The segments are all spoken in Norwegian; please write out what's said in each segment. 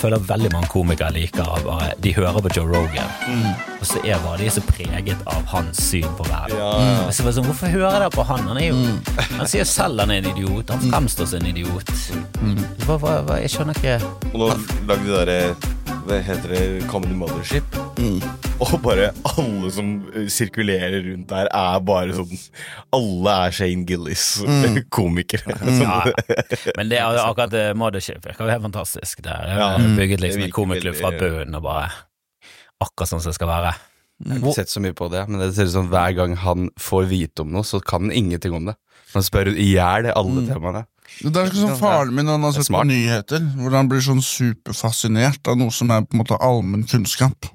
føler veldig mange komikere liker av De hører på Joe Rogan, og så er bare de så preget av hans syn på verden. Ja. Og så bare sånn, Hvorfor hører dere på han? Han er jo Han sier selv han er en idiot. Han fremstår som en idiot. Hva, hva, hva, jeg skjønner ikke Og nå lagde de derre Hva heter det? Comedy Mothership. Og bare alle som eh, sirkulerer rundt der, er bare sånn Alle er Shane Gillis, komikere. ja. Men det er akkurat det Mothership virker jo helt fantastisk. Det er Ja. bygget liksom en komiklubb fra bunnen og bare Akkurat sånn som det skal være. Jeg har ikke sett så mye på det, men det ser ut som hver gang han får vite om noe, så kan han ingenting om det. Han spør i hjel alle temaene. Det er ikke sånn faren min han har sett på nyheter, hvor han blir sånn superfascinert av noe som er på en måte allmenn kunnskap.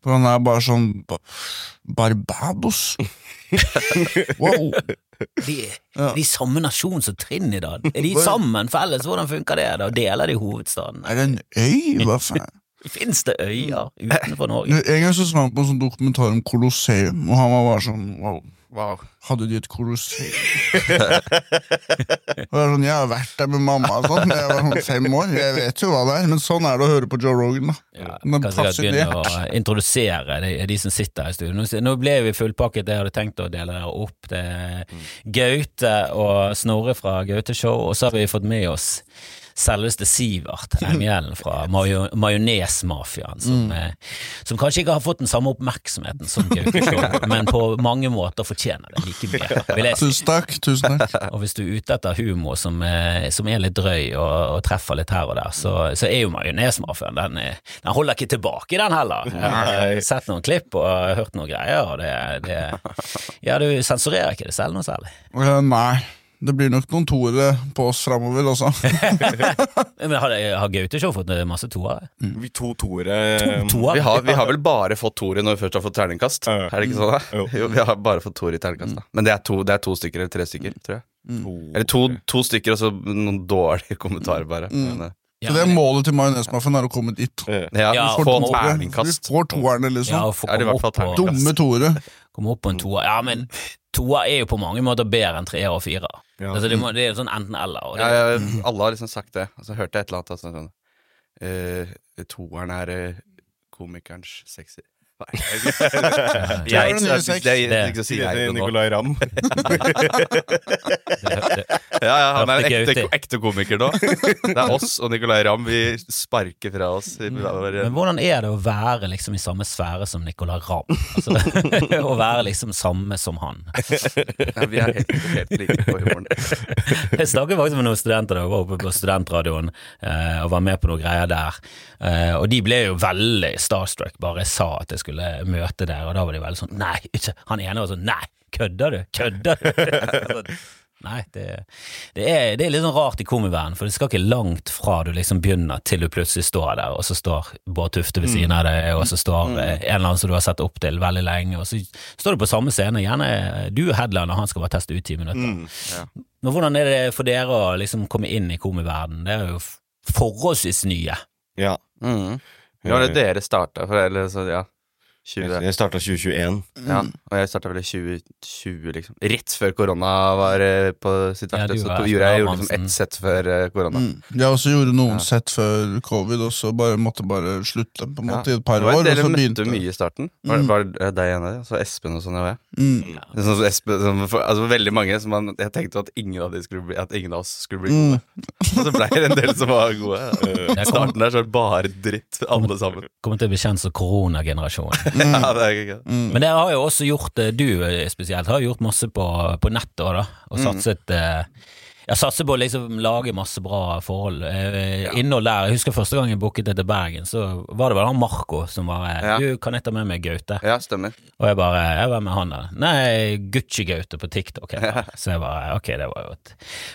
For han er bare sånn Barbados? wow! De, Ja. de samme nasjon som Trinidad. Er de sammen felles? Hvordan funker det? da? Deler de hovedstaden? Er det en øy? Hva faen? Fins det øyer utenfor Norge? En gang så så han på en sånn dokumentar om Colosseum, og han var bare sånn wow. Hadde de et kolosseum? Sånn, jeg har vært der med mamma og sånn, jeg var sånn fem år. Jeg vet jo hva det er, men sånn er det å høre på Joe Rogan. da Ja, Men Kanskje jeg begynne å introdusere de, de som sitter her i studio. Nå, nå ble vi fullpakket, jeg hadde tenkt å dele dere opp. Det er Gaute og Snorre fra Gaute Show, og så har vi fått med oss selveste Sivert Engelen fra majo Majonesmafiaen, som, eh, som kanskje ikke har fått den samme oppmerksomheten som Gaute men på mange måter fortjener det like mye, vil jeg si. Tusen takk. tusen takk Og hvis du er ute etter humor som, eh, som er litt drøy og, og treffer litt her og der, så, så er jo Majonesmafiaen den, er- den holder ikke tilbake, den heller. Jeg har sett noen klipp og hørt noen greier, og det, det Ja, du sensurerer ikke det selv noe særlig. Eh, Nei. Det blir nok noen toere på oss framover også. Men har, har Gaute Show fått masse toere? Vi to toere To. Vi har, vi har vel bare fått toere når vi først har fått terningkast? Ja. Er det ikke sånn? da? Jo. Jo, vi har bare fått toere i terningkast. da Men det er, to, det er to stykker eller tre stykker, tror jeg. Eller to, to stykker og så noen dårlige kommentarer, bare. Men, eh, Ja, Så det er målet til Majonesmaffen, er å komme dit. ja, Ja, få Får toere. Vi får toerne, liksom. Ja, få Ja, det komme opp, på, terningkast. Dumme toere. komme opp på en toer. Ja, men toer er jo på mange måter bedre enn treer og firer. Ja. Altså, det, må, det er sånn enten-eller. Ja, ja, alle har liksom sagt det. Og så hørte jeg et eller annet sånn, sånn, uh, Toeren er uh, komikerens sexy. Jeg ikke å si. Nicolay Ramm. Ja, ja, han er en ekte, ekte komiker nå. Det er oss og Nicolay Ramm. Vi sparker fra oss. Men hvordan er det å være liksom i samme sfære som Nicolay Ramm? Altså, å være liksom samme som han. Ja, vi er helt, helt like på humoren. Jeg snakket faktisk med noen studenter da jeg var oppe på studentradioen eh, og var med på noen greier der. Eh, og de ble jo veldig starstruck bare jeg sa at jeg skulle møte der, og da var de veldig sånn Nei, ikke Han ene var sånn Nei, kødder du? Kødder du? Nei, det, det, er, det er litt sånn rart i komiverdenen, for det skal ikke langt fra du liksom begynner til du plutselig står der, og så står Bård Tufte ved siden av deg, og så står eh, en eller annen som du har sett opp til veldig lenge, og så står du på samme scene, gjerne du er headliner, han skal bare teste ut ti minutter. Men hvordan er det for dere å liksom komme inn i komiverdenen? Det er jo forholdsvis nye. Ja. Mm. Ja, det er dere starta for, eller så, ja. 20, Jeg starta 2021. ja. Og jeg starta vel i 2020, liksom. Rett før korona var eh, på sitt Ja, verste. Ja, så gjorde jeg gjorde Hermansen. liksom ett sett før eh, korona. Mm. Jeg også gjorde noen sett før covid, og så bare måtte bare slutte på en Ja. i et par år. Dere Og jeg møtte mye i starten. Var, var det deg en av? Så Espen og sånn, ja. mm. Sånn Espen, som, for, altså veldig mange som man, Jeg tenkte at ingen av de bli At ingen av oss skulle bli Mm. Og så ble det en del som var gode. Jeg starten der så var det bare dritt, alle sammen. kommer til å bli kjent som koronagenerasjonen. Ja, det er ikke Mm. Men dere har jo også gjort du eh, spesielt, har gjort masse på, på nettet òg, da. Og satset eh, ja, satser på å liksom lage masse bra forhold. Eh, Innhold der. Jeg husker første gang jeg booket det til Bergen, så var det vel han Marco som var Ja. Du, kan jeg ta med meg Gaute? Ja, stemmer. Og jeg bare Jeg var med han der. Nei, Gucci-Gaute på TikTok. han. Så jeg bare Ok, det var jo et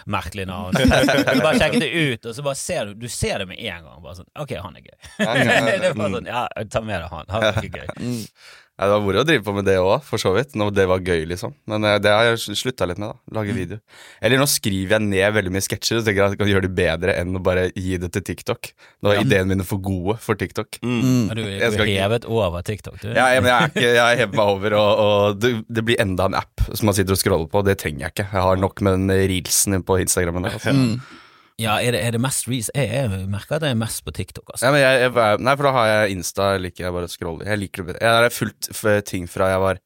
merkelig navn. Jeg bare sjekket det ut, og så bare ser du Du ser det med en gang. Bare sånn Ok, han er gøy. det var sånn Ja, ta med deg han. Han er ikke gøy. Ja, det var moro å drive på med det òg, for så vidt. Når det var gøy, liksom. Men eh, det har jeg slutta litt med, da. Lage video. Eller nå skriver jeg ned veldig mye sketsjer, og tenker at jeg kan gjøre det bedre enn å bare gi det til TikTok. Nå er ideene mine for gode for TikTok. Mm. du, du Jeg er skal hevet over TikTok, du. Ja, jeg, men jeg er ikke, jeg hever meg over, og, og det, det blir enda en app som man sitter og scroller på. Det trenger jeg ikke. Jeg har nok med den reelsen på Instagrammen. Altså. Altså. Ja, er det, er det mest reels? Jeg, jeg merker at jeg er mest på TikTok, altså. Ja, men jeg, jeg, nei, for da har jeg Insta, liker jeg bare å scrolle. Jeg liker det bedre. Jeg har fulgt ting fra jeg var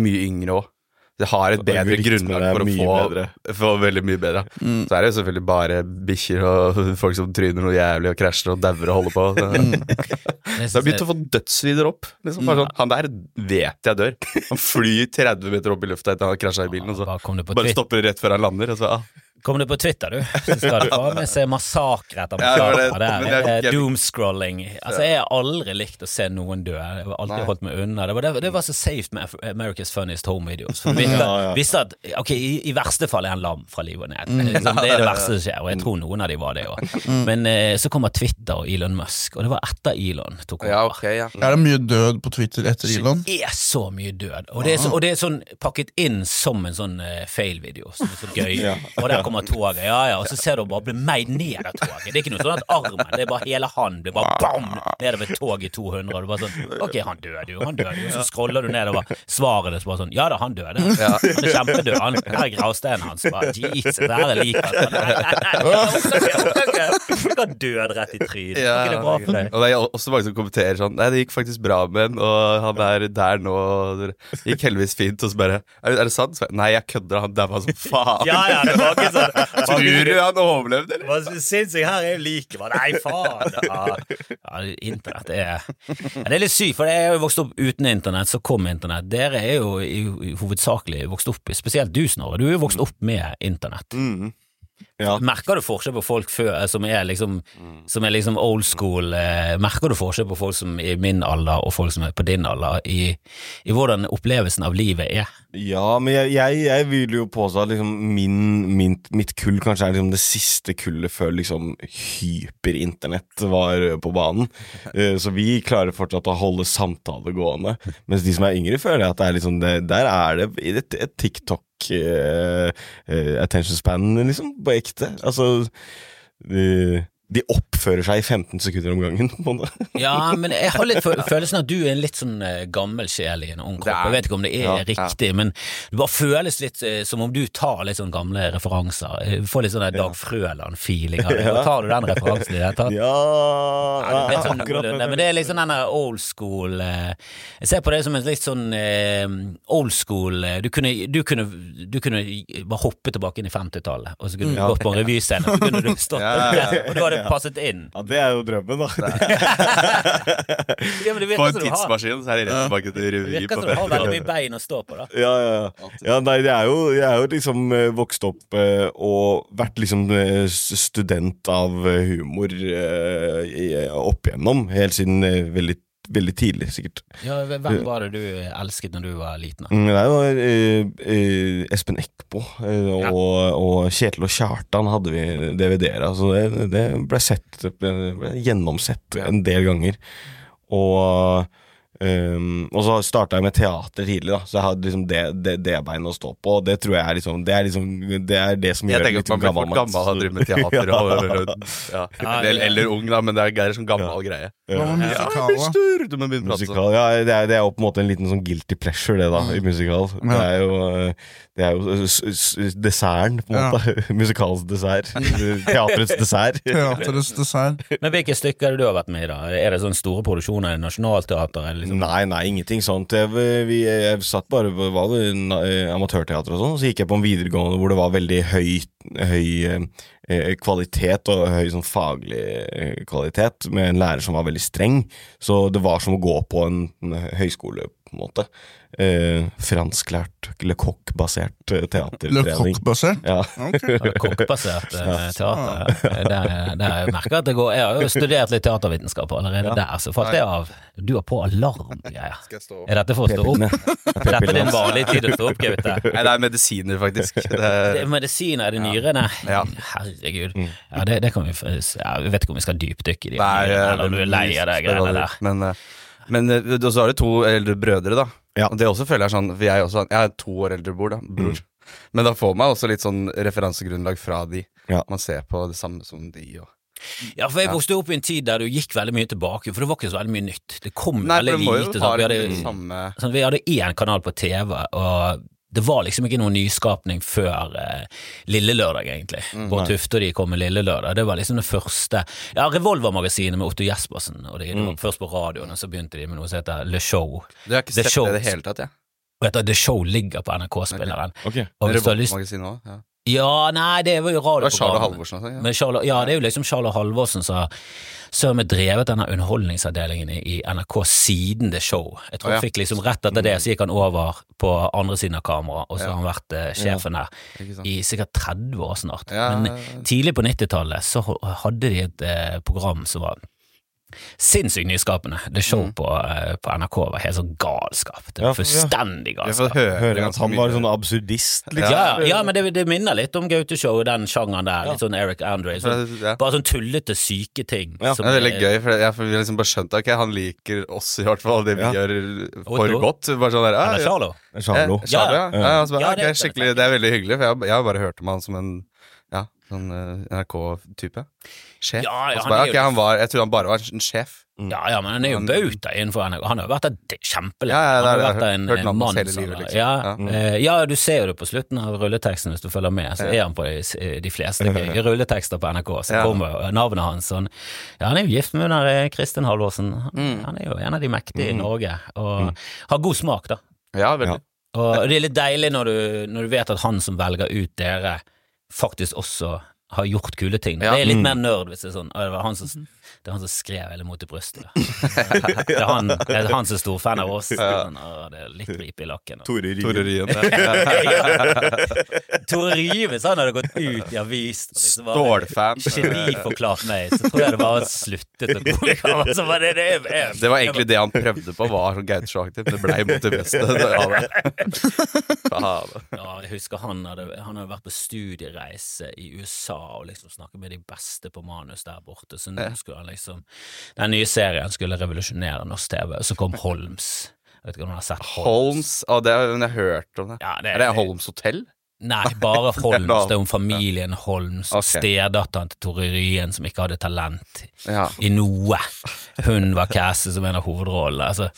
mye yngre òg. Det har et bedre grunnlag for å få, få veldig mye bedre. Så er det jo selvfølgelig bare bikkjer og folk som tryner noe jævlig og krasjer og dauer og holder på. Så. Det Det har begynt å få dødsvideoer opp. Liksom. Bare sånn, han der vet jeg dør. Han flyr 30 meter opp i lufta etter at han krasja i bilen, og så det bare stopper rett før han lander. Og så, ah. Kom du på Twitter du. Så skal du få med se massakre etter Ja, det var det. massakre jeg- Eh, Doomscrolling. Altså, jeg har aldri likt å se noen dø. Jeg har alltid Nei. holdt meg unna. Det var, det, det var så safe med America's Funniest Home Videos. Vi visste, Ja, ja. visste at ok, i, i verste fall er han lam fra livet og ned. Liksom, det er det verste som skjer, og jeg tror noen av de var det òg. Men eh, så kommer Twitter og Elon Musk, og det var etter Elon tok over. Ja, ok, ja. Er det mye død på Twitter etter Elon? Det er så mye død, og det er, så, og det er sånn pakket inn som en sånn uh, fail-video. Som er så gøy. Ja. Og der kommer toget, ja ja, og så ser du bare blir meid ned av toget. Det er ikke noe sånn at armen, det er bare hele han blir bare bam nedover toget i 200, og du bare sånn Ok, han døde jo, han døde jo. Så scroller du nedover svaret så bare sånn Ja da, han døde. Han er kjempedød. Han, her er gravsteinen hans. Bare, Jesus, det her er liket Du kan død rett i trynet. Er ikke det bra for deg? Og det er også mange som kommenterer sånn Nei, det gikk faktisk bra med han, og han er der nå. Det gikk heldigvis fint. Og så bare Er, er det sant? Nei, jeg kødder. Han daua som faen. Ja, ja, det var ikke sånn. Tror du han overlevde, eller? Hva syns jeg her er like? Hva? Nei, faen! Ja, ja, internett er ja, Det er litt sykt, for jeg er jo vokst opp uten internett, så kom internett. Dere er jo i, i, hovedsakelig vokst opp, spesielt du, Snorre. Du er jo vokst opp med internett. Mm. Ja. Merker du forskjell på folk før, eh, som er liksom, som er liksom old school? Eh, merker du forskjell på folk som er i min alder og folk som er på din alder, i, i hvordan opplevelsen av livet er? Ja, men jeg, jeg, jeg vil jo påstå at liksom min, min, mitt kull kanskje er liksom det siste kullet før liksom hyperinternett var på banen. Eh, Så vi klarer fortsatt å holde samtale gående. Mens de som er yngre, føler jeg at det er liksom det, der er det et, et TikTok eh, uh, attention span, liksom, på ekte. Altså eh, de oppfører seg i 15 sekunder om gangen. på. Ja, men jeg har litt føl- følelsen at du er en litt sånn eh, gammel sjel i en ung kropp. Jeg vet ikke om det er Ja, riktig, men det bare føles litt eh, som om du tar litt sånn gamle referanser. Jeg Får litt sånn Dag Frøland-feeling av det. Ja. Tar du den referansen i det hele tatt? Ja, Ja, det sånn, akkurat men det er liksom den der old school eh, Jeg ser på det som en litt sånn eh, old school eh, du, kunne, du, kunne, du kunne bare hoppe tilbake inn i 50-tallet, og så kunne du Ja. gått på en revyscene, så kunne du stått Ja, ja, der, og du hadde passet inn. Ja, det er jo drømmen, da. Ja, det På en tidsmaskin så er det rett tilbake til det revy. virker som du har veldig mye bein å stå på, da. Ja, ja, ja. ja nei, jeg er jo, jeg er jo liksom eh, vokst opp eh, og vært liksom eh, student av humor eh, opp igjennom, helt siden veldig, veldig tidlig, sikkert. Ja, hvem var det du elsket når du var liten? da? Mm, Det var uh, Espen Eckbo uh, Ja. og, og Kjetil og Kjartan hadde vi DVD-er av, så det, det ble sett ble gjennomsett en del ganger. Og ehm, og så starta jeg med teater tidlig, da så jeg hadde liksom det, det, det beinet å stå på. Og det tror jeg er liksom Det er, liksom, det, er det som Jeg gjør tenker litt at man blir fort gammel av å med teater. Og, ja. Ja, eller, eller ung, da, men det er, en er sånn gammel greie. Ja. Ja, musikal, du må begynne å prate sånn. Musikal, ja, det er, det er jo på en måte en liten sånn guilty pleasure, det, da, i musikal. Det er jo, det er jo s- s- desserten, på en Ja. måte. Musikalens dessert. Teaterets dessert. Teaterets dessert. Men hvilke stykker er det du har vært med i, da? Er det sånne store produksjoner i Nationaltheatret? eller Liksom? Nei, nei, ingenting sånt. Jeg, vi, jeg satt bare på var det, eh, amatørteater og sånn, så gikk jeg på en videregående hvor det var veldig høy, høy eh, eh, kvalitet og høy sånn faglig eh, kvalitet, med en lærer som var veldig streng. Så det var som å gå på en, en høyskole, på en måte. Eh, fransklært, Le Coq-basert eh, Le teatertrening. Coq-basert. Ja. Ok. Kokkbasert eh, teater. Det, det jeg merker at det går Jeg har jo studert litt teatervitenskap allerede der, så falt det av. Du har på alarmgreier. Er dette for å stå opp? Er dette din vanlige tid å stå opp, Gaute? Nei, det er medisiner, faktisk. Det Det er, er medisiner, er det nyrene? Ja. Herregud. Ja, det, det kan vi ja, Jeg vet ikke om vi skal dypdykke i de Nei, eh, eller om du er lei av de greiene der. Men, eh, men eh, så har du to eldre brødre, da. Ja. Og det også føler jeg sånn For jeg, også, jeg er to år eldre bror, da. Bror. Men da får man også litt sånn referansegrunnlag fra de. Ja. Man ser på det samme som de. Og. Ja, for jeg vokste opp i en tid der du gikk veldig mye tilbake, for det var ikke så veldig mye nytt. Det kom Nei, veldig lite. Sånn. Vi, hadde, samme sant? vi hadde én kanal på TV, og det var liksom ikke noen nyskapning før eh, Lille Lørdag, egentlig. Bård Tufte og de kom med Lille Lørdag. Det var liksom det første Ja, Revolvermagasinet med Otto Jespersen. Og det, det var først på radioen, og så begynte de med noe som heter Le Show. Du har ikke The sett Show. det i det hele tatt, jeg. Og dette The Show ligger på NRK-spilleren. Ok. Og hvis du har lyst også, ja. Ja, nei, det var jo radioprogrammet. Det var sånn. Ja. Men ja, det er jo liksom Charles Halvorsen som har drevet denne underholdningsavdelingen i NRK siden det Show. Jeg tror Å, ja. fikk liksom Rett etter det så gikk han over på andre siden av kameraet, og så har han vært eh, sjefen der i sikkert 30 år snart. Ja, Men ja, ja. tidlig på 90-tallet så hadde de et eh, program som var sinnssykt nyskapende. Det Show Mm. på, eh, på NRK var helt sånn galskap. Det var ja. fullstendig galskap. fått høre, Hører at han var sånn absurdist, Ja, liksom. ja, ja, men det, det minner litt om Gaute-show, den sjangeren der. Litt sånn Eric Andre. Sånn, Ja. bare sånn tullete, syke ting. Ja, som Det er veldig gøy, for jeg vi har liksom bare skjønt Ok, han liker oss i hvert fall, det vi Ja. gjør for Otto. godt. Bare sånn der, ah, Eller ja. Charlo. Charlo. Ja, Charlo, ja. Ja. ja. altså, Ja, det er- skikkelig, det er veldig hyggelig, for jeg, jeg har bare hørt om han som en ja, sånn eh, NRK-type. Sjef. Ja, ja, han bare, okay, jo- han var, jeg tror han bare var en sjef. Ja, ja, men han er jo bauta innenfor NRK. Han har jo vært der kjempelenge. Ja, ja, han har vært en, hørt mann hele livet, liksom. Ja, Ja. eh, ja, du ser jo det på slutten av rulleteksten hvis du følger med. Så er han på de, de fleste gøye rulletekster på NRK. Så kommer navnet hans sånn Ja, han er jo gift med hun eh, Kristin Halvorsen. Han, Mm. han er jo en av de mektige i Norge, og har god smak, da. Ja, veldig. Og det er litt deilig når du, når du vet at han som velger ut dere, faktisk også har gjort kule ting. Ja. Det er litt Mm. mer nerd hvis det er sånn. Det var han som, det er han som skrev hele Mot i brystet. Det er han, det er han som er storfan av oss. «Å, det er litt ripe i lakken. og- Tore Ryen. Tore Ryen, hvis han hadde gått ut i avis liksom Stålfan. geniforklart meg, så tror jeg det bare sluttet å gå. Det, det, Det var egentlig det han prøvde på, var sånn Gaute-aktiv. Det blei mot det beste. Det, ja, det. Faen. Ja, jeg husker han hadde, han hadde vært på studiereise i USA og liksom snakket med de beste på manus der borte, så nå skulle han liksom Den nye serien skulle revolusjonere norsk TV, og så kom Holms. Jeg vet ikke om du har sett Holmes? Holmes oh, det har jeg hørt om det. Ja, det, Er det Holms hotell? Nei, bare Holms. Det er om familien Holms. Okay. stedatteren til Tore Ryen som ikke hadde talent Ja. i noe. Hun var Cassie som en av hovedrollene. Altså,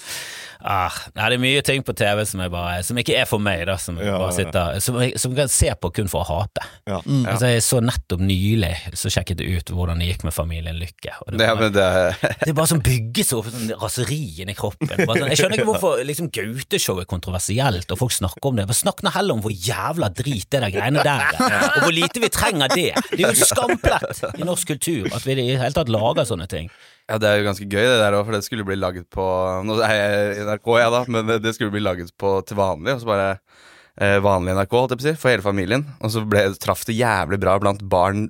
ah, nei, det er mye ting på TV som, bare, som ikke er for meg, da, som, Ja, bare sitter, som jeg som jeg kan se på kun for å hate. Ja. Altså, jeg så nettopp nylig så sjekket jeg ut hvordan det gikk med familien Lykke. Og det, Det, var, men det, det er bare sånn bygges opp sånn raseri i kroppen. Bare sånn, jeg skjønner ikke hvorfor liksom, Gaute-show er kontroversielt, og folk snakker om det. Men snakk nå heller om hvor jævla drit det der greiene der er, og hvor lite vi trenger det. Det er jo skamplett i norsk kultur at vi i det hele tatt lager sånne ting. Ja, det er jo ganske gøy, det der òg, for det skulle bli laget på Nå er jeg i NRK, jeg, da, men det skulle bli laget på til vanlig, og så bare eh, vanlig NRK, holdt jeg på å si, for hele familien. Og så ble, traff det jævlig bra blant barn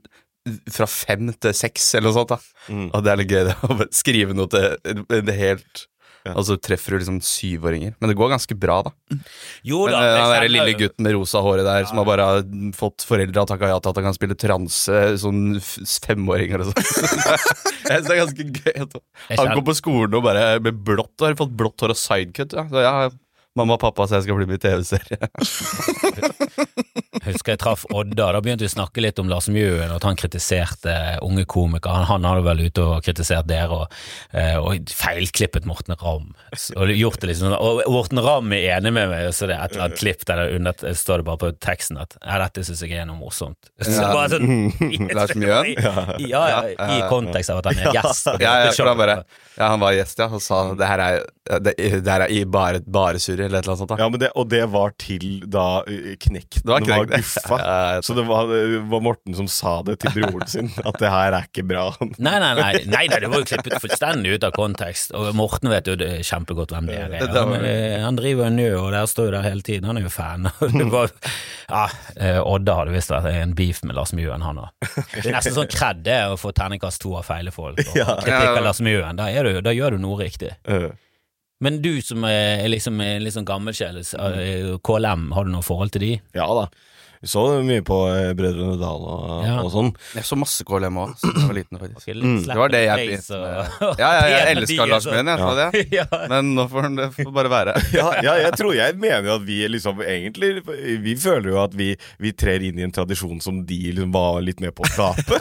fra fem til seks, eller noe sånt. da Mm. Og det er litt gøy det, å skrive noe til det helt Ja. Og så treffer du liksom syvåringer. Men det går ganske bra, da. Jo da, Men, den der lille gutten med rosa håret der, som har bare fått foreldra takka ja til at han kan spille transe, sånn femåringer og sånn. jeg det er ganske gøy. Han går på skolen og bare med blått har fått blått hår og sidecut. Ja. Så ja, mamma og pappa sa jeg skal bli med i TV-serie. Husker jeg traff Odda, da begynte vi å snakke litt om Lars Mjøen, at han kritiserte unge komikere. Han, han hadde vel ute og kritisert dere, og, eh, og feilklippet Morten Ramm. Og gjort det liksom og Morten Ramm er enig med meg, så det er et eller annet klipp der under, står det bare på teksten at ja, dette syns jeg er noe morsomt. Så bare sånn, Lars Mjøen? Ja, ja, i kontekst av at han er gjest. Ja, ja, han bare, ja, han var gjest, ja, og sa det her er, det, det her er i bare, bare surr, eller et eller annet sånt. da Ja, men det, og det var til da uh, knekten Det var var, guffa. Ja, Så det var, det var Morten som sa det til broren sin, at det her er ikke bra. Nei, nei, nei, nei, nei, det var jo klippet fullstendig ut av kontekst. Og Morten vet jo kjempegodt hvem det er. Ja, det var- Han, eh, driver jo nå, og der står jo der hele tiden. Han er jo fan. Var, ja, eh, Odda hadde visst vært en beef med Lars Mjøen, han òg. Det er nesten sånn kred det å få terningkast to av feile folk. Og Ja. kritikk Ja. av Lars Mjøen. Da, er du, da gjør du noe riktig. Uh, Men du som er liksom er litt sånn gammelsjel, eh, KLM, har du noe forhold til de? ja da. Vi så mye på uh, Brødrene Dal og, Ja. og sånn. Jeg så masse KLM òg, da jeg var liten, faktisk. Mm, Det var det jeg begynte med. Ja, ja, jeg elska Lars altså. Jeg sa det. Ja. Men nå får han- det får bare være. Ja, ja, jeg tror jeg mener jo at vi liksom egentlig Vi føler jo at vi, vi trer inn i en tradisjon som de liksom var litt med på å skape.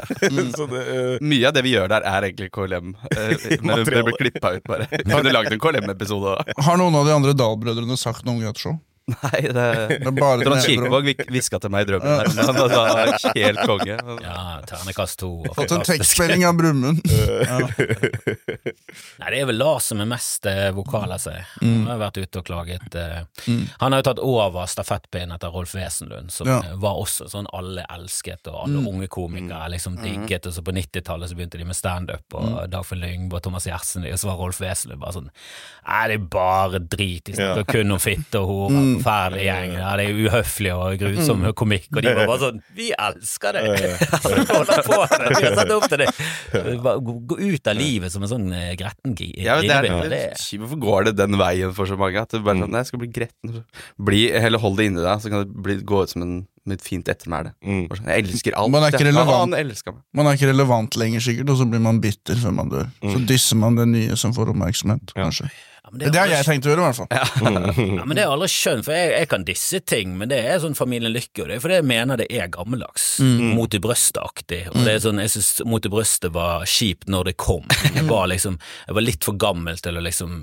Så det, uh, Mye av det vi gjør der, er egentlig KLM. eh, Men det ble klippa ut, bare. Vi kunne laget en KLM-episode. Har noen av de andre Dahl-brødrene sagt noe om Show? Nei, det Det bare Trond. Kirkevåg hviska til meg i drømmen her. men Han var helt konge. Ja, ternekast to. Fått en tekstmelding av Brumund. Ja. Nei, det er vel Lars som er mest eh, vokal av seg. Mm. Han har vært ute og klaget. Eh. Han har jo tatt over stafettpinnen etter Rolf Wesenlund, som Ja. Mm. eh, var også sånn alle elsket, og alle unge komikere liksom digget. Og så på 90-tallet så begynte de med standup, og Mm. Dagfinn Lyngbo og Thomas Gjertsen, og så var Rolf Wesenlund bare sånn Nei, det er bare drit. i stedet, Ja. kun om fitte og hore. Mm. Forferdelig gjeng. Ja, det er uhøflig og grusom komikk. Og de var bare sånn Vi elsker det! Vi holder på med det. Vi har satt opp til det. Gå ut av livet som en sånn eh, gretten Ja, hvorfor går det den veien for så mange? At det bare sånn, nei, jeg skal bli gretten. Bli, heller hold det inni deg, så kan det bli, gå ut som en, med et fint ettermæle. Mm. Sånn, Jeg elsker alt. Man er ikke relevant. Ja. Man er ikke relevant lenger, sikkert, og så blir man bitter før man dør. Så dysser man det nye som får oppmerksomhet, kanskje. Men Det har aldri- jeg tenkt å gjøre, i hvert fall. Ja, men det er aldri skjønt, for jeg, jeg kan disse ting, men det er sånn Familien Lykke, og det er fordi jeg mener det er gammeldags. Mot i brøstet-aktig. Og det er sånn, jeg syns Mot i brøstet var kjipt når det kom. Jeg var liksom, jeg var litt for gammel til å liksom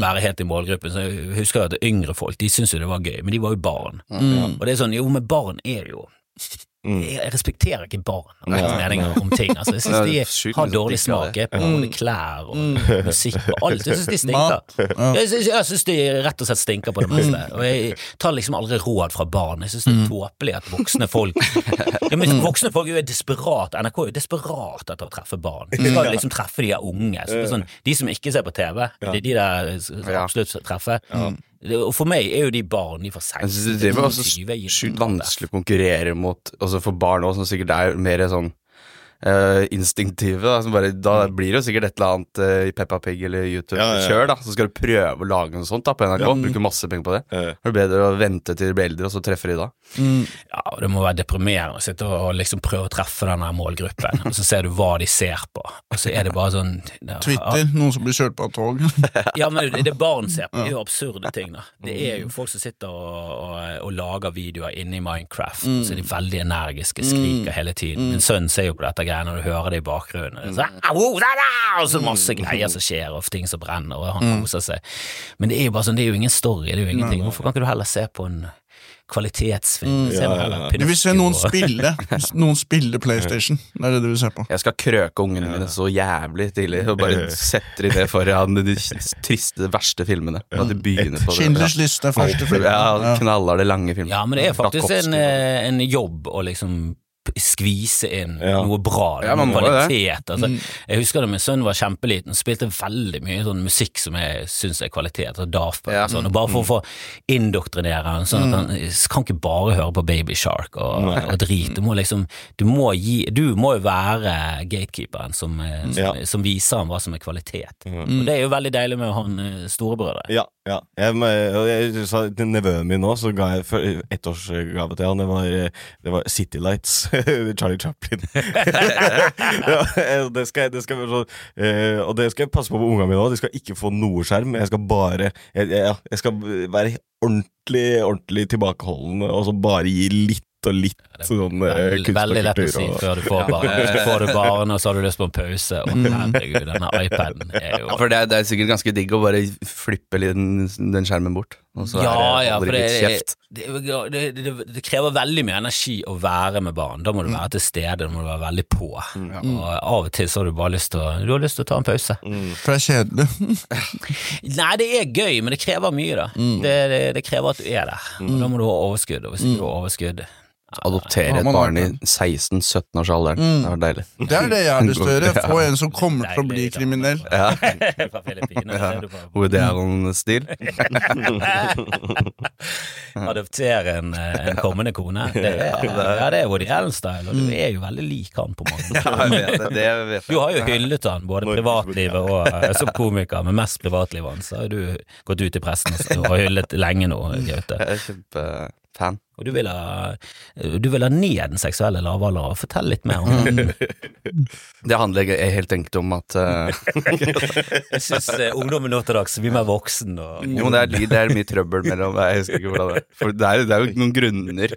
være helt i målgruppen, så jeg husker at yngre folk de syntes jo det var gøy, men de var jo barn. Og det er sånn, jo, men barn er jo jeg jeg respekterer ikke barn og deres meninger om ting. Altså, jeg Det syns de har dårlig smak på både klær og musikk og alt. Jeg syns de stinker. Jeg syns, jeg syns de rett og slett stinker på det meste. Og jeg tar liksom aldri råd fra barn. Jeg syns det er tåpelig at voksne folk ja, men Voksne folk er jo desperat NRK er jo desperat etter å treffe barn. De skal liksom treffe de der unge. Så sånn, de som ikke ser på TV, det er de der absolutt skal treffe. Det- Og for meg er jo de barn de fra Jeg 16 synes det var også 20 sjukt vanskelig å konkurrere mot altså for barn òg, som sikkert er mer sånn eh, instinktive. Da, som bare, da blir det jo sikkert et eller annet uh, i Peppa Pig eller YouTube. Ja, ja, ja. Kjør, da. Så skal du prøve å lage noe sånt da på NRK. Bruke masse penger på det. Ja. Det er bedre å vente til de blir eldre, og så treffer de da. Ja, og det må være deprimerende å sitte og liksom prøve å treffe denne målgruppen, og så ser du hva de ser på, og så er det bare sånn det- Twitter, noen som blir kjørt på av tog. Ja, men det det barn ser på, det er jo absurde ting, da. Det er jo folk som sitter og, og, og lager videoer inne i Minecraft, og så er de veldig energiske, skriker hele tiden. Min sønn ser jo på dette greiene, og du hører det i bakgrunnen. Så, «Au, da, da!» og så masse greier som skjer, og ting som brenner, og han koser seg. Men det er jo bare sånn, det er jo ingen story, det er jo ingenting. Hvorfor kan ikke du heller se på en kvalitetsfilm? Ja, ja, ja. Du vil se noen spille Noen spille PlayStation. Det er det du vil se på. Jeg skal krøke ungene mine så jævlig tidlig, og bare setter de det foran de triste, verste filmene. At de begynner på det. Schindlers liste er første film. Ja, knaller det lange filmer. Ja, men det er faktisk en, eh, en jobb å liksom skvise inn Ja. noe bra, Ja, noe kvalitet. Altså, Jeg husker da min sønn var kjempeliten, spilte veldig mye sånn musikk som jeg syns er kvalitet, altså Daft Punk Ja. og sånn, og bare for å få indoktrinere han, sånn at han kan ikke bare høre på Baby Shark og, og drit. Du må liksom Du må gi Du må jo være gatekeeperen som, eh, som, Ja. som viser ham hva som er kvalitet. Og det er jo veldig deilig med han eh, storebrødre. Ja, ja. Jeg, og jeg sa til nevøen min nå, så ga jeg ettårsgave til han. Det var, det var City Lights. Charlie Chaplin. ja, det skal, det skal, eh, og det skal jeg passe på på ungene mine òg. De skal ikke få noe skjerm. Jeg skal bare jeg, jeg, jeg skal være ordentlig ordentlig tilbakeholden, og så bare gi litt og litt sånn eh, Veldig, lett å si før du får barn. Får du barn, og så har du lyst på en pause. Og herregud, denne iPaden er Ja, for det er, det er sikkert ganske digg å bare flippe den, den skjermen bort. Og så Ja, er det ja, aldri det, litt kjeft. det, det, det, det krever veldig mye energi å være med barn. Da må du være til stede, da må du være veldig på. Og av og til så har du bare lyst til å Du har lyst til å ta en pause. For det er kjedelig. Nei, det er gøy, men det krever mye, da. Det, det, det krever at du er der. Mm. da må du ha overskudd, og hvis ikke du har overskudd Adoptere et barn i 16-17-årsalderen. Det var deilig. Det er det jeg har lyst til å gjøre. Få en som kommer til å bli kriminell. Fra Filippinene. Woody Allen-stil. Adoptere en, eh, en kommende kone. Det er, ja, det er Woody Allen-style, og du er jo veldig lik han på mange måter. Ja, jeg vet det, det vet Du har jo hyllet han, både privatlivet og eh, som komiker, men mest privatlivet hans. Så har du gått ut i pressen og hyllet lenge nå, Gaute. Er. Og du vil ha, du vil ha ned den seksuelle lavalderen. Fortell litt mer om det. Det handler helt enkelt om at uh... Jeg syns ungdommen nå til dags er mye mer voksen. Og, Jo, det er, det er mye trøbbel mellom Jeg husker ikke hvordan det er. For det er, det er jo noen grunner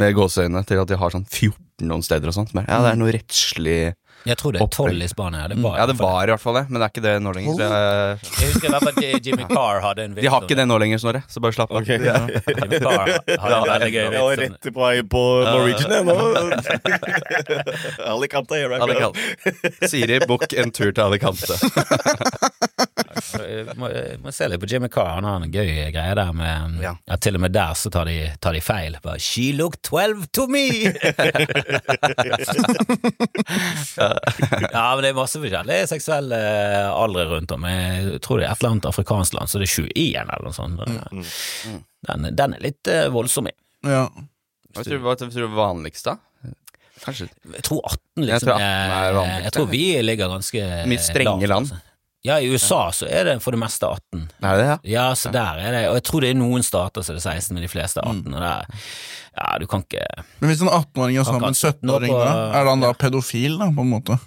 med gåseøyne til at de har sånn 14 noen steder og sånt. Men ja, det er noe rettslig Jeg tror det er tolv i Spania. Det var, Ja, det var i hvert fall det, men det er ikke det nå lenger. Så jeg, Jeg husker i hvert fall at Jimmy Carr hadde en de har ikke det nå lenger, Snorre, så bare slapp av. Okay. ja. Jimmy Carr hadde en veldig gøy vits. rett på vei på Norwegian, jeg nå. Alicante, here I go. Alicante. Siri, book en tur til Alicante. Jeg må, jeg må se litt på Jimmy Carr. Han har en gøy greie der med Ja. ja. Til og med der så tar de, tar de feil. Bare, She looked 12 to me! ja, men det er masse forskjellige seksuelle aldre rundt om. Jeg tror det er et eller annet afrikansk land, så det er 21 eller noe sånt. Den, den er litt uh, voldsom. Ja. Hva tror du hva tror du vanligst, da? Kanskje Jeg tror 18 Jeg liksom tror 18 er er- Jeg tror vi ligger ganske Mye strenge land. altså. Ja, i USA så er det for det meste 18. Er det ja? Ja, så der er det Og jeg tror det er noen stater er det 16, men de fleste er 18. Og det er, ja, du kan ikke Men hvis en 18-åring er sammen med en 17-åring, da, er han da pedofil, da, på en måte?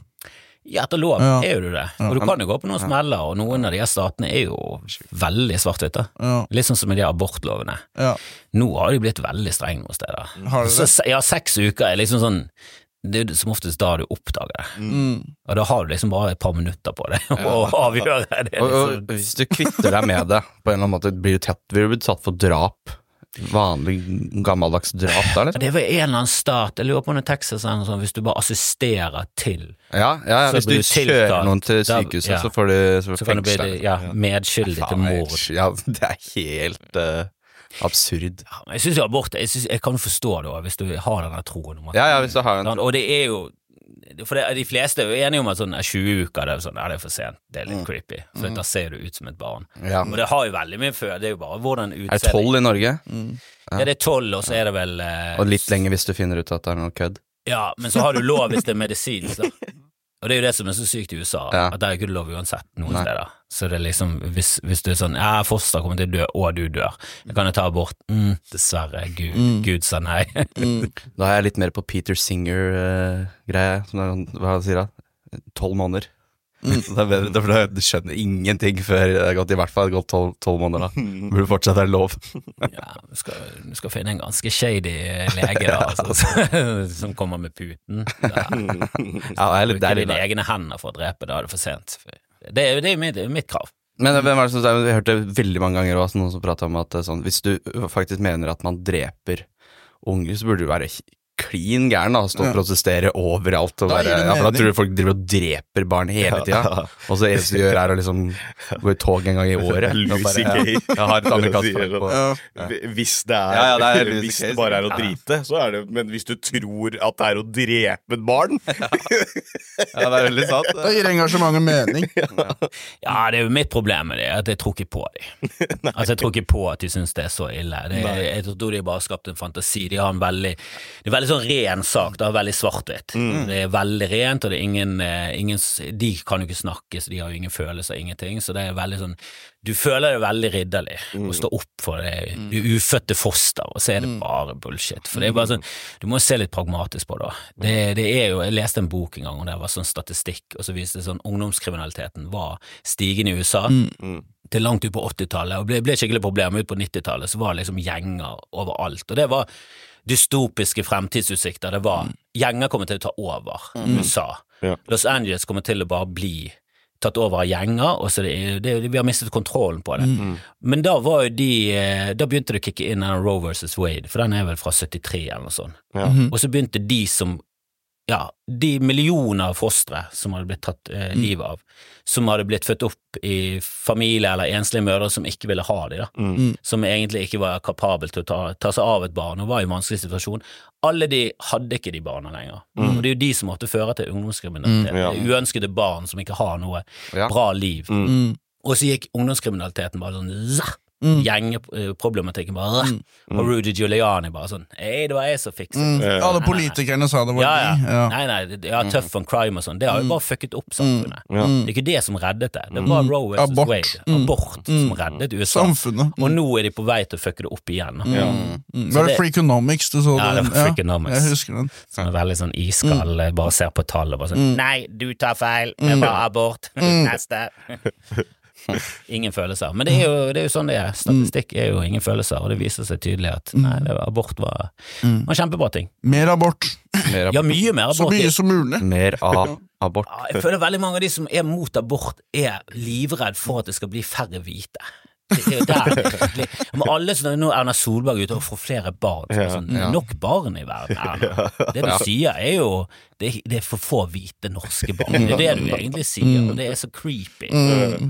Ja, etter lov Ja. er jo du det. Og du kan jo gå på noen smeller, og noen av de her statene er jo veldig svart-hvite. Ja. Litt sånn som med de abortlovene. ja. Nå har de blitt veldig strenge noen steder. Har de det? Så, ja, seks uker er liksom sånn Det er jo som oftest da du oppdager det. Mm. Og da har du liksom bare et par minutter på deg å avgjøre det. Og, og Liksom. hvis du kvitter deg med det, på en eller annen måte, blir du tatt, vil du bli satt for drap? Vanlig gammeldags drap der, liksom? Det var en eller annen stat, jeg lurer på om det er Texas eller noe sånt, hvis du bare assisterer til, Ja, ja, ja hvis du du tiltalt. kjører noen til Da- sykehuset, ja. så får du så så kan du bli fengsel. ja, medskyldig til mord. Ja, det er helt eh, absurd. Ja, Jeg syns abort jeg, synes, jeg kan forstå det hvis du har denne troen om at Ja, ja, hvis du har den. Og det er jo For det, de fleste er jo enige om at sånn, 20 uker det er sånn, ja, det er for sent. Det er litt Mm. creepy. For da ser du ut som et barn. ja. Og det har jo veldig mye før. Det er jo bare hvordan Er det tolv i Norge? Ja, det er tolv, og så er det vel eh, Og litt lenger hvis du finner ut at det er noe kødd. Ja, men så har du lov hvis det er medisinsk, da. Og det er jo det som er så sykt i USA, Ja. at der er ikke lov uansett noen Nei. steder. Så det er liksom, hvis, hvis du er sånn ja, foster kommer til å dø, og du dør, jeg kan jo ta abort. Mm, dessverre, Gud, Mm. Gud sa nei. Da er jeg litt mer på Peter Singer-greie, som er, sånn- hva sier han? Tolv måneder. Det er bedre, det er du skjønner ingenting før det er gått i hvert fall gått tolv tolv måneder. da Burde fortsatt være lov. Ja, du skal, du skal finne en ganske shady lege da, altså, som kommer med puten. Da, Ja, det er litt, det er litt dine egne hender for å drepe, da er det for sent. Det er, er mitt, mitt krav. Men hvem er det som Jeg hørte veldig mange ganger også, noen som pratet om at eh, sånn, hvis du faktisk mener at man dreper unger, så burde du være klin gæren og stå og Ja. protestere overalt. Og bare, være, ja, for da tror du folk driver og dreper barn hele tida. Og så eneste du gjør, er å liksom gå i tog en gang i året. Lucy Gay. ja, har et amerikansk Sier på. Ja. Hvis det er, Ja, ja, det er hvis det bare er å drite, så er det Men hvis du tror at det er å drepe et barn Ja, det er veldig sant. Da gir engasjementet mening. Ja, det er jo mitt problem med det, at jeg tror ikke på dem. altså, jeg tror ikke på at de syns det er så ille. Det, jeg tror de har bare skapt en fantasi. De har en veldig Det er veldig sånn ren sak, det er veldig svart-hvitt. Det er veldig rent, og det er ingen, eh, ingen De kan jo ikke snakke, så de har jo ingen følelser, ingenting. Så det er veldig sånn Du føler det veldig ridderlig å stå opp for det, du ufødte foster, og så er det bare bullshit. For det er bare sånn Du må se litt pragmatisk på det. Det, det er jo Jeg leste en bok en gang, og det var sånn statistikk, og så viste det sånn ungdomskriminaliteten var stigende i USA. Til langt ut på 80-tallet, og ble, ble skikkelig problem ut på 90-tallet, så var det liksom gjenger overalt. Og det var dystopiske fremtidsutsikter. Det var Gjenger kommer til å ta over USA. Ja. Los Angeles kommer til å bare bli tatt over av gjenger, og så det, det, vi har mistet kontrollen på det. Men da var jo de eh, Da begynte det å kicke inn den Roe versus Wade, for den er vel fra 73 eller noe sånt. Ja. Og så begynte de som ja, de millioner av fostre som hadde blitt tatt eh, livet av, som hadde blitt født opp i familie eller enslige mødre som ikke ville ha dem, da. Mm. som egentlig ikke var kapabel til å ta, ta seg av et barn og var i en vanskelig situasjon. Alle de hadde ikke de barna lenger. Og det er jo de som måtte føre til ungdomskriminalitet. Mm, ja. Uønskede barn som ikke har noe Ja. bra liv. Mm. Og så gikk ungdomskriminaliteten bare sånn zah, Mm. Gjengeproblematikken bare mm. Og Rudy Giuliani bare sånn Hei, det var jeg som fikset Mm. det. Alle politikerne sa det var Ja, ja. de. Ja. Nei, nei, ja, tough on crime og sånn. Det har jo bare fucket opp samfunnet. Ja. Det er ikke det som reddet det. Det var Roe versus Abort. Wade. Mm. Abort som reddet USA. Samfunnet. Og nå er de på vei til å fucke det opp igjen. Ja. Mm. Var det Freakonomics du så? Ja, det den? var Freakonomics. Jeg husker den. Som er veldig sånn iskald, bare ser på tallet og bare Mm. sånn Nei, du tar feil. Det var abort. Neste. Ingen følelser. Men det er, jo, det er jo sånn det er. Statistikk er jo ingen følelser, og det viser seg tydelig at nei, det var, abort var, var kjempebra ting. Mer abort. Mer, abort. Ja, mye mer abort. Så mye som mulig. mer av abort. Ja, jeg føler veldig mange av de som er mot abort, er livredd for at det skal bli færre hvite. Er der Men alle som Nå er Erna Solberg ute og får flere barn. så sånn, Nok barn i verden. Erna. Det du sier, er jo det, det er for få hvite norske barn. Det er det du egentlig sier, og det er så creepy.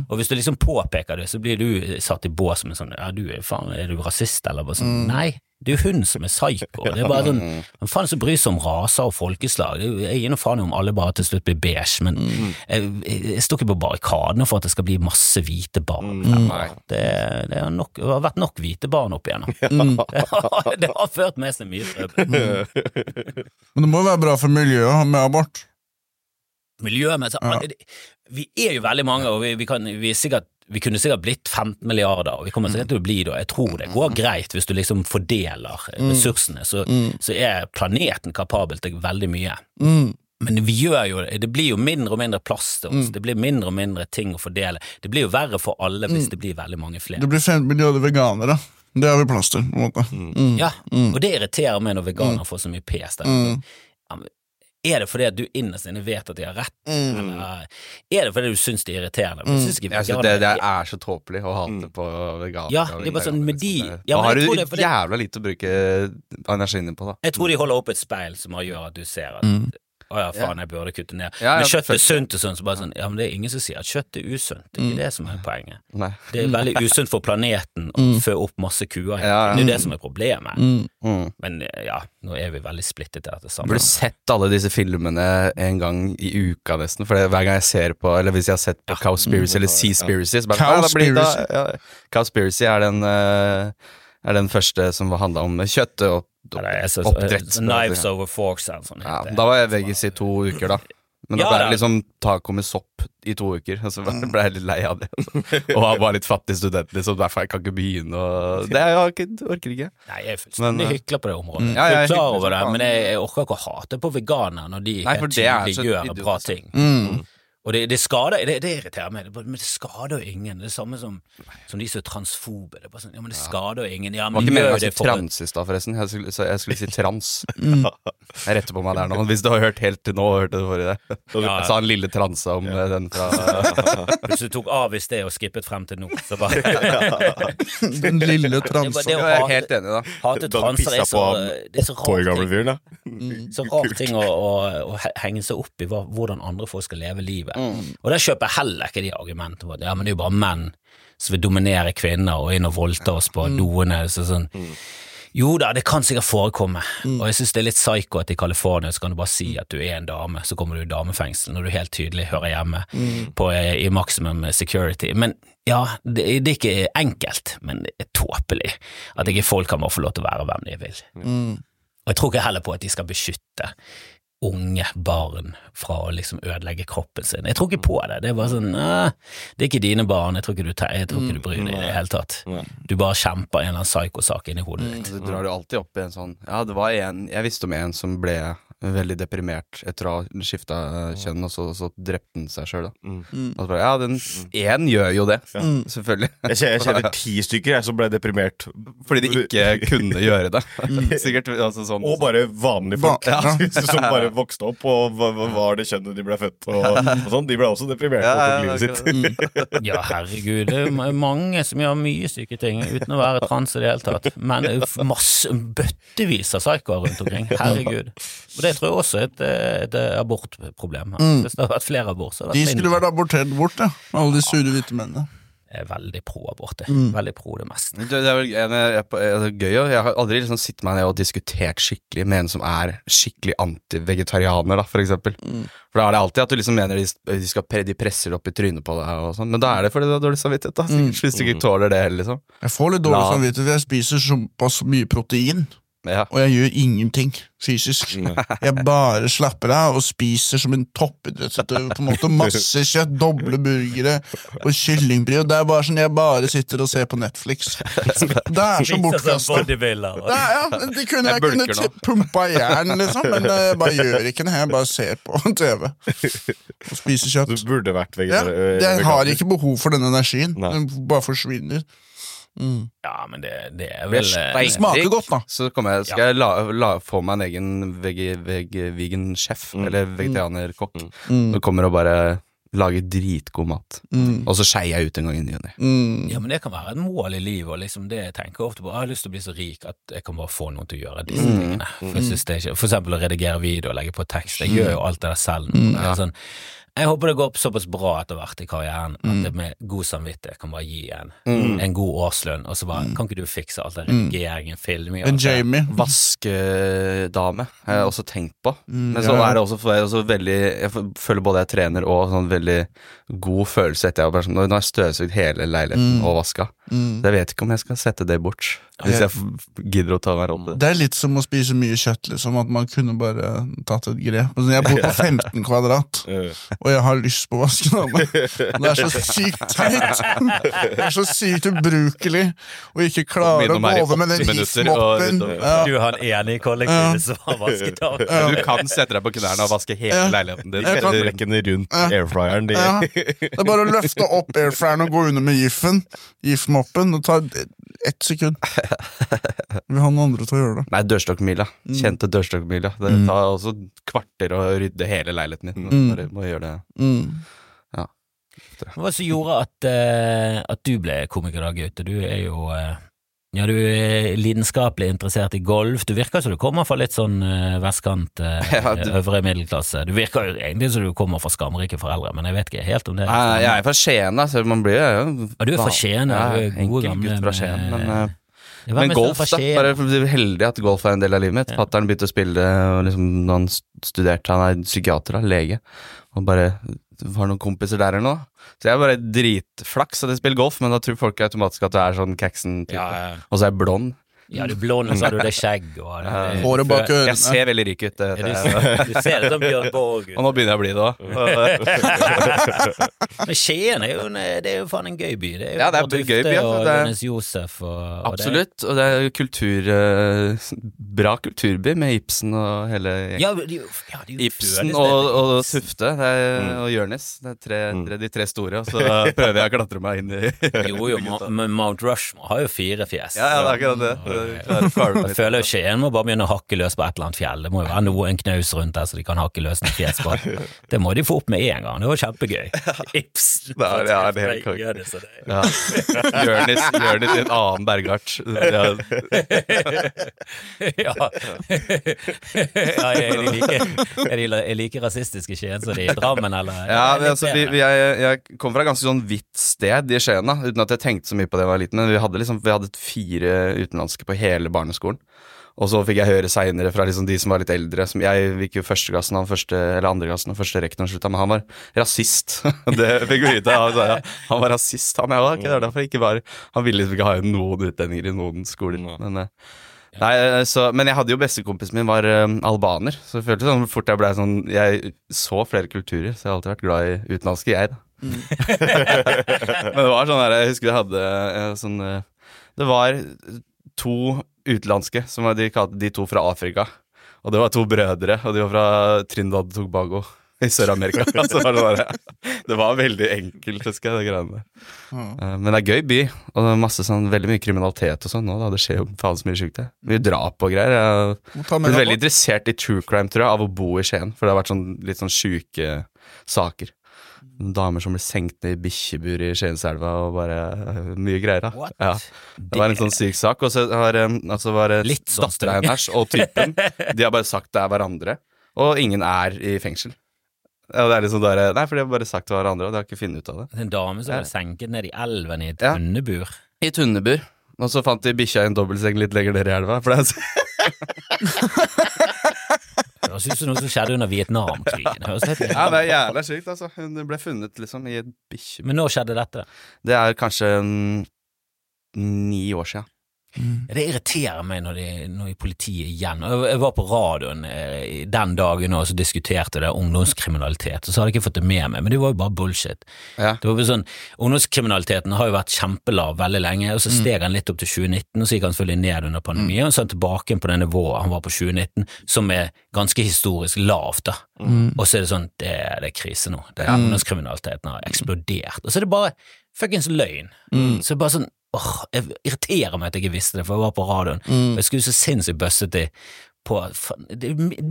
Og hvis du liksom påpeker det, så blir du satt i bås med sånn Ja, du er faen, er du rasist, eller bare sånn Nei. Det er jo hun som er psyko. Det er bare sånn Hvem faen som bryr seg om raser og folkeslag? Er Jeg gir nå faen i om alle bare til slutt blir beige, men jeg, jeg, står ikke på barrikadene for at det skal bli masse hvite barn. fremover. Det, det, har nok, det har vært nok hvite barn opp igjennom. Det, har, det har ført med seg mye trøbbel. Men det må jo være bra for miljøet med abort. Miljømessig Vi er jo veldig mange, og vi, vi, kan, vi, er sikkert, vi kunne sikkert blitt 15 milliarder, og vi kommer sikkert til å bli det, og jeg tror det går greit hvis du liksom fordeler ressursene, så, så er planeten kapabel til veldig mye. Men vi gjør jo det blir jo mindre og mindre plass til oss, det blir mindre og mindre ting å fordele. Det blir jo verre for alle hvis det blir veldig mange flere. Det blir 15 milliarder veganere. Det har vi plass til. på en måte. Mm. Ja, og det irriterer meg når veganere får så mye pes. der. Ja, Er det fordi at du innerst inne vet at de har rett, eller er det fordi du syns de er irriterende? Mm. synes Jeg synes det, det er- så tåpelig å hate på veganere. Ja, det er bare sånn med de- liksom. ja, Da men har jeg du tror det jævla lite å bruke energien din på, da. Jeg tror de holder opp et speil som gjør at du ser at Å ja, faen, jeg burde kutte ned. Ja, ja, men kjøtt er sunt og sånn, så bare sånn Ja, men det er ingen som sier at kjøtt er usunt. Det er ikke det som er poenget. Nei. Det er veldig usunt for planeten å fø opp masse kuer. Ja, ja. Det er det som er problemet. Mm. Men ja, nå er vi veldig splittet i dette sammen. burde sett alle disse filmene en gang i uka, nesten. For hver gang jeg ser på Eller hvis jeg har sett på Cowspiracy eller Seaspiracy så bare, «Ah, da blir Cowspiracy. Cowspiracy er den eh, Er den første som handla om kjøtt og Oppdrett. Knives over forks eller sånn. Ja, da var jeg veggis i to uker, da. Men da ble det liksom taco med sopp i to uker, og så ble jeg litt lei av det. Altså. Og var bare litt fattig student, liksom. Derfor jeg kan ikke begynne å Det jeg ikke, orker ikke. Nei, jeg er fullstendig eh, hykler på det området. Ja, jeg er klar over det, men jeg, jeg orker ikke å hate på veganere når de Nei, helt tydelig gjør bra ting. Mm. Og det, det skader det, det irriterer meg, det, bare- men det skader jo ingen. Det er det samme som, som de som er transfobe. Det er bare sånn, ja, men det skader jo ingen. Ja, Det var ikke meningen å si trans i stad, forresten. Jeg skulle, så jeg skulle si trans. Jeg retter på meg der nå. Hvis du har hørt helt til nå, hørte du forrige. Ja. Jeg sa han lille transa om ja. den fra Hvis du tok av i sted og skippet frem til nå, så bare Den lille Det transa. det Jeg er helt enig, da. hate transer er så, det er så Åtte år rar gamle ting. da. Så rar ting å, å, å henge seg opp i hva, hvordan andre folk skal leve livet. Og der kjøper jeg heller ikke de argumentene på at ja, men det er jo bare menn som vil dominere kvinner og inn og voldta oss på doene. Så sånn. Jo da, det kan sikkert forekomme, og jeg synes det er litt psycho at i California så kan du bare si at du er en dame, så kommer du i damefengsel når du helt tydelig hører hjemme på, eh, i maximum security. Men ja, det, det er ikke enkelt, men det er tåpelig at ikke folk kan bare få lov til å være hvem de vil. Og jeg tror ikke heller på at de skal beskytte unge barn fra å liksom ødelegge kroppen sin. Jeg tror ikke på det. Det er bare sånn Det er ikke dine barn, jeg tror ikke du, jeg tror ikke du bryr deg i det hele tatt. Du bare kjemper en eller annen psykosak inni hodet ditt. Du drar det alltid opp i en sånn Ja, det var en Jeg visste om en som ble veldig deprimert etter å ha skifta kjønn, og så, så drepte han seg sjøl, Mm. Bare, ja, den én gjør jo det, selvfølgelig. Jeg kjenner, jeg kjenner ti stykker jeg, som ble deprimert. Fordi de ikke kunne gjøre det. Sikkert altså sånn Og bare vanlige folk ja. som bare vokste opp og var det kjønnet de ble født og, og sånn. De ble også deprimerte Ja, over livet sitt. Ja, herregud, det er mange som gjør mye syke ting uten å være trans i det hele tatt. Men masse bøttevis av psykoer rundt omkring. Herregud. Og det tror jeg også er et, et abortproblem. Hvis det har vært flere abort, så det De vært skulle vært abortert bort, ja. Alle de sure hvite mennene. Jeg er veldig pro abort. jeg. Mm. Veldig pro det meste. Det, det er vel en, jeg, jeg, det er gøy, jeg har aldri liksom sittet meg ned og diskutert skikkelig med en som er skikkelig antivegetarianer, da, for eksempel. For da er det alltid at du liksom mener de, de, skal, de presser det opp i trynet på deg, og sånn. men da er det fordi du har dårlig samvittighet, da. Sikkert, Hvis du ikke tåler det heller, liksom. Jeg får litt dårlig samvittighet, for jeg spiser såpass mye protein. Ja. og jeg gjør ingenting fysisk. Jeg bare slapper av og spiser som en toppidrettsutøver. på en måte Masse kjøtt, doble burgere og kyllingbry. Og det er bare sånn jeg bare sitter og ser på Netflix. Det er så bortkasta. bodybuilder. Det er- Ja, det kunne Jeg jeg, kunne pumpa i jern, liksom, men jeg bare gjør ikke det. Jeg bare ser på TV og spiser Du kjøtt. burde vært Ja, øh, jeg har ikke behov for den energien. Den bare forsvinner. Mm. Ja, men det, det er vel eh. Det smaker godt, da. Så jeg, skal jeg la, la, få meg en egen veg, veg, vegan-sjef, eller vegetarianerkokk, Mm. som kommer og bare lager dritgod mat. Mm. Og så skeier jeg ut en gang i ny og ne. Mm. Ja, men det kan være et mål i livet, og liksom det jeg tenker ofte på. Jeg har lyst til å bli så rik at jeg kan bare få noen til å gjøre disse Mm. tingene. For, jeg det er ikke, for eksempel å redigere video og legge på tekst. Mm. Jeg gjør jo alt det der selv. Det er Sånn, jeg håper det går opp såpass bra etter hvert i karrieren Mm. at det med god samvittighet kan bare gi en, en god årslønn, og så bare Kan ikke du fikse alt det redigeringen, filming Mm. En? Jamie. Vaskedame har jeg også tenkt på. Mm, Men så er det også, for jeg, også veldig Jeg føler både jeg trener og sånn veldig god følelse etter jeg har sånn, Nå har jeg støvsugd hele leiligheten og vaska. Mm. Så jeg vet ikke om jeg skal sette det bort. Hvis jeg gidder å ta meg råd til det. Det er litt som å spise mye kjøtt, liksom. At man kunne bare tatt et grep. Altså, Jeg bor på 15 kvadrat, og jeg har lyst på vaskedame. Det er så sykt teit! Det er så sykt ubrukelig å ikke klare å gå over med den Ja. Du har en enig i kollektivet som har vasket av. Du kan sette deg på knærne og vaske hele leiligheten din. Jeg rundt airfryeren. din. Det er bare å løfte opp airfryeren og gå under med giffen. Giftmoppen. Og tar ett sekund. Vi har noen andre til å gjøre det. Nei, dørstokkmila. Mm. Kjente dørstokkmila. Det tar også kvarter å rydde hele leiligheten din. Mm. Bare må gjøre det. Mm. Hva var det som gjorde at, uh, at du ble komiker da, Gaute? Du er jo eh, ja, du er lidenskapelig interessert i golf. Du virker som du kommer fra litt sånn eh, vestkant, eh, Ja, du- øvre middelklasse. Du virker jo egentlig som du kommer fra skamrike foreldre, men jeg vet ikke helt om det. Nei, jeg er fra Skien, da, så man blir jo Ja, du er fra Skien, ja. Du er gode gamle fra med- Skien. Men, men, Ja, men golf, da. Bare heldig at golf er en del av livet mitt. Ja. Fattern begynte å spille og liksom, da han studerte, han er psykiater, da, lege, og bare har noen kompiser der eller noe. Så jeg er bare dritflaks at jeg spiller golf, men da tror folk automatisk at du er sånn Caxon-type. Ja, ja. Og så er jeg blond. Ja, du er blond, og så har du det skjegg og det, Håret bak Jeg ser veldig rik ut. Det, Ja, du, du ser ut som Bjørn Borg og nå begynner jeg å bli det òg. Men Skien er jo, det er jo faen en gøy by. Det er jo Ja, det er Bård en gøy by, Tufte altså. Og Det er- Josef og, og Absolutt. Og det er jo kultur eh, Bra kulturby med Ibsen og hele. Ja, de, ja, de Ibsen og, og Tufte det er, og Jonis. Det er tre, tre, de tre store, og så prøver jeg å klatre meg inn i Jo, jo, Mount Rushmore har jo fire fjes. Ja, ja, det er akkurat det. Det. klarer Jeg føler jo Skien må bare begynne å hakke løs på et eller annet fjell. Det må jo være noe, en knaus rundt der så de kan hakke løs noen fjes på. Det må de få opp med en gang. Det var kjempegøy. Ibsen. Det er- ja, det er helt konge. Det så det- Ja. Jonis, i en annen bergart. Ja. ja. ja, er de like, er de er like rasistiske i Skien som de i Drammen, eller? Ja, det men altså, vi, vi, jeg, jeg kom fra et ganske sånn hvitt sted i Skien, da, uten at jeg tenkte så mye på det da jeg var liten. Men vi hadde liksom, vi hadde fire utenlandske på hele barneskolen. Og så fikk jeg høre seinere fra liksom de som var litt eldre som Jeg gikk jo førsteklassen, han første, eller andreklassen, og første rektoren slutta, men han var rasist. det fikk vi vite. Han, ja, han var rasist, han. Ja, ok, det er derfor ikke var Han ville ikke ha noen utlendinger i noen skoler. Men, eh, Nei, eh, så, men jeg hadde jo bestekompisen min var eh, albaner, så jeg følte sånn fort jeg ble sånn Jeg så flere kulturer, så jeg har alltid vært glad i utenlandske, jeg, da. men det var sånn der, jeg husker jeg hadde sånn Det var to utenlandske, som var de de to fra Afrika. Og det var to brødre, og de var fra Trindad og Tobago i Sør-Amerika. Så var det, bare, det var veldig enkelt, husker jeg, de greiene der. Eh, Men det er gøy by, og det er masse sånn, veldig mye kriminalitet og sånn nå. da, Det skjer jo faen så mye sjukt der. Mye drap og greier. Jeg er veldig på. interessert i true crime, tror jeg, av å bo i Skien. For det har vært sånn, litt sånn sjuke saker. Damer som ble senkt ned i bikkjebur i Skienselva og bare øh, Mye greier, da. Ja. Det var en sånn syk sak. Og så har um, altså Litt sånn dattera hennes og typen De har bare sagt det er hverandre, og ingen er i fengsel. Ja, det er liksom bare, Nei, for de har bare sagt det var hverandre, og de har ikke funnet ut av det. Det En dame som Ja. ble senket ned i elven i et Ja. hundebur. I hundebur. Og så fant de bikkja i en dobbeltseng litt lenger ned i elva. For det er, høres ut som noe som skjedde under Vietnamkrigen. Det ja, det er jævla sykt, altså. Hun ble funnet liksom i et bikkje... Men når skjedde dette? Det er kanskje mm, ni år siden. Det irriterer meg når, de, når de politiet igjen Jeg var på radioen eh, den dagen og så diskuterte det ungdomskriminalitet, og så hadde jeg ikke fått det med meg, men det var jo bare bullshit. Ja. Det var sånn, Ungdomskriminaliteten har jo vært kjempelav veldig lenge, og så steg han litt opp til 2019, og så gikk han selvfølgelig ned under pandemien, og så er han tilbake på det nivået han var på 2019, som er ganske historisk lavt. da. Og så er det sånn, det, det er krise nå. Det er Ungdomskriminaliteten har eksplodert. Og så er det bare fuckings løgn. Så det er bare sånn, åh, jeg irriterer meg at jeg ikke visste det, for jeg var på radioen. Mm. Jeg skulle så sinnssykt bøsset de på faen,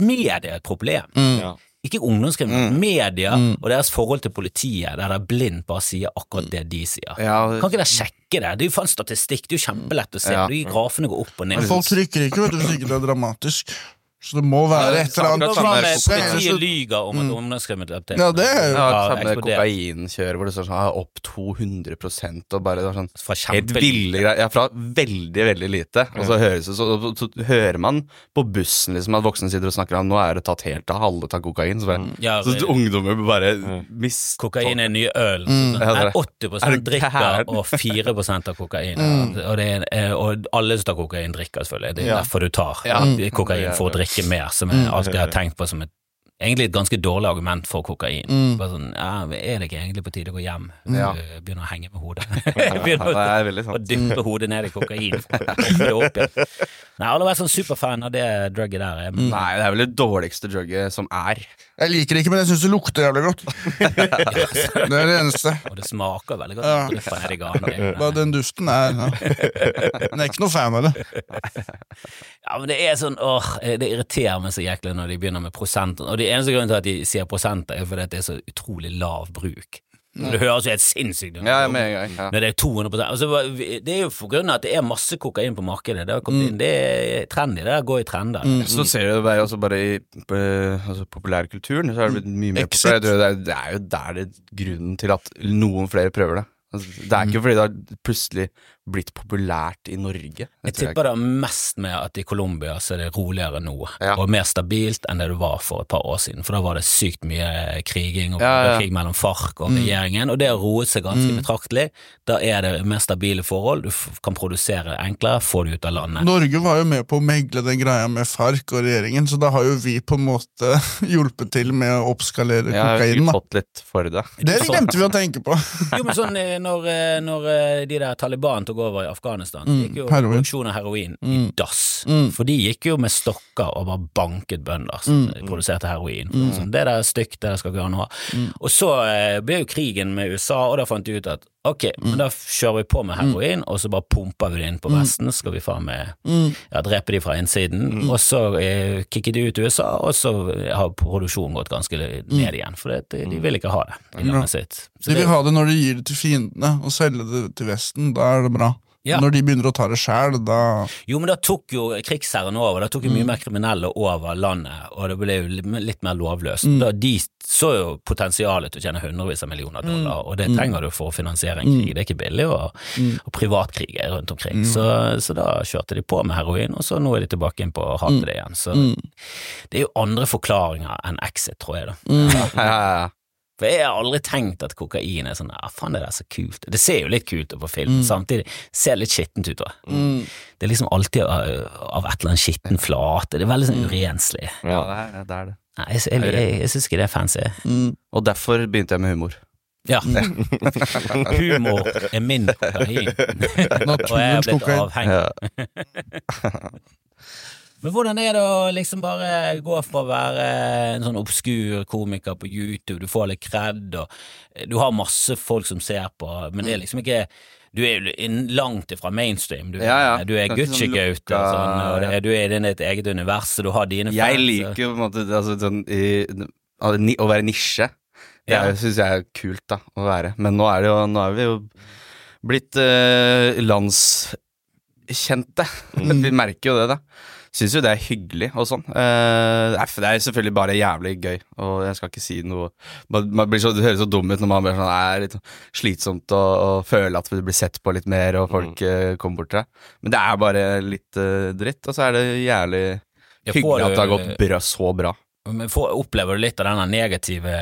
Media er et problem. Ja. Ikke ungdomskriminalitet, media og deres forhold til politiet, der det blindt bare sier akkurat det de sier. Ja, Kan ikke dere sjekke det? Det er jo faen statistikk, det er jo kjempelett å se. Ja. Grafene går opp og ned. Men folk trykker ikke vet du, hvis ikke det er dramatisk. Så det må være et eller annet. Politiet lyver om at ungdomskriminalitet Ja, det er jo Ja, samme kokainkjøret hvor det står sånn opp 200 og bare det var sånn Fra kjempelite. Ja, fra veldig, veldig lite. Og så, høres det, så, så, så hører man på bussen liksom at voksne sitter og snakker om nå er det tatt helt av, halve tar kokain. Så, bare, Ja, så det- ungdommer bare mist Kokain er ny øl. Mm. det er- 80 Er du drikker, og 4 av kokain. Og, det er, eh, og alle som tar kokain, drikker selvfølgelig. Det er Ja. derfor du tar Ja. kokain, for å drikke mer, som jeg alltid har tenkt på som et Egentlig et ganske dårlig argument for kokain. Bare sånn, ja, Er det ikke egentlig på tide å gå hjem? Ja. Begynne å henge med hodet. Begynne å, å dyppe hodet ned i kokain. opp. Nei, Alle har vært sånn superfan av det drugget der. Men... Nei, det er vel det dårligste drugget som er. Jeg liker det ikke, men jeg syns det lukter jævlig godt. Det er det eneste. Og det smaker veldig godt. Ja. I ganen. Bare den duften er ja. Men jeg er ikke noe fan av det. Ja, men det er sånn, åh, det irriterer meg så jæklig når de begynner med prosenten. Og det eneste grunnen til at de sier prosenter, er fordi det er så utrolig lav bruk. Det høres jo helt sinnssykt ut. Ja, med en gang. Ja. Når det er 200 altså, Det er jo for grunn av at det er masse kokain på markedet. Det, har kommet inn, det er trendy. Det går i trender. Så ser du det bare, også bare i på, altså, populærkulturen, så har det blitt mye mer Exit. populært. Det er, det er jo der det er grunnen til at noen flere prøver det. Altså, det er ikke fordi det har plutselig blitt populært i Norge. Jeg tipper det er mest med at i Colombia så er det roligere nå, Ja. og mer stabilt enn det det var for et par år siden. For da var det sykt mye kriging og Ja, ja. krig mellom FARC og regjeringen, og det har roet seg ganske betraktelig. Da er det mer stabile forhold, du kan produsere enklere, få det ut av landet. Norge var jo med på å megle den greia med FARC og regjeringen, så da har jo vi på en måte hjulpet til med å oppskalere kokainen. da. fått litt for det. Det glemte vi å tenke på. Jo, men sånn eh, når, eh, når eh, de der Taliban tok over i Afghanistan, så gikk jo heroin. produksjon av heroin i dass. For de gikk jo med stokker og bare banket bønder som produserte heroin. Sånn, det der er stygt, det der skal ikke an å ha. Og så eh, ble jo krigen med USA, og da fant de ut at ok, men da kjører vi på med heroin, og så bare pumper vi det inn på Vesten, så skal vi faen meg ja, drepe de fra innsiden. Og så eh, kicker de ut USA, og så har produksjonen gått ganske ned igjen, for det, de vil ikke ha det i landet sitt. Så De det- vil ha det når de gir det til fiendene, og selge det til Vesten. Da er det bra. Ja. Når de begynner å ta det sjæl, da Jo, men da tok jo krigsherren over, da tok jo mye mer kriminelle over landet, og det ble jo litt, mer lovløst. Da, de så jo potensialet til å tjene hundrevis av millioner dollar, og det trenger du for å finansiere en krig. Det er ikke billig å, privatkrig privatkrige rundt omkring. Så, så da kjørte de på med heroin, og så nå er de tilbake inn på å hate det igjen. Så det er jo andre forklaringer enn exit, tror jeg, da. Ja, ja, ja. For jeg har aldri tenkt at kokain er sånn Ja, faen, det der er så kult. Det ser jo litt kult ut på film, samtidig ser det litt skittent ut. Da. Det er liksom alltid av, av et eller annet skitten flate. Det er veldig sånn urenslig. ja det, er, det er det. Nei, jeg, jeg, jeg, jeg syns ikke det er fancy. Og derfor begynte jeg med humor. Ja. Humor er min kokain. Og jeg er blitt avhengig. Men hvordan er det å liksom bare gå fra å være en sånn obskur komiker på YouTube, du får litt kred, og du har masse folk som ser på, men det er liksom ikke du er jo langt ifra mainstream. Du, Ja, ja. du er er sånn Gucci-gaute, og sånn, og det, du er i ditt eget univers, og du har dine Jeg liker på en måte altså, sånn, i, å være nisje. Det Ja. syns jeg er kult da, å være. Men nå er, det jo, nå er vi jo blitt eh, landskjente. Vi merker jo det, da. Syns jo det er hyggelig og sånn. Eh, det er selvfølgelig bare jævlig gøy, og jeg skal ikke si noe Man, man blir så, Det høres så dum ut når man blir sånn, det er litt slitsomt å, å føle at du blir sett på litt mer, og folk eh, kommer bort til deg. Men det er bare litt eh, dritt, og så er det jævlig hyggelig at det har gått bra, så bra. Men får, opplever du litt av denne negative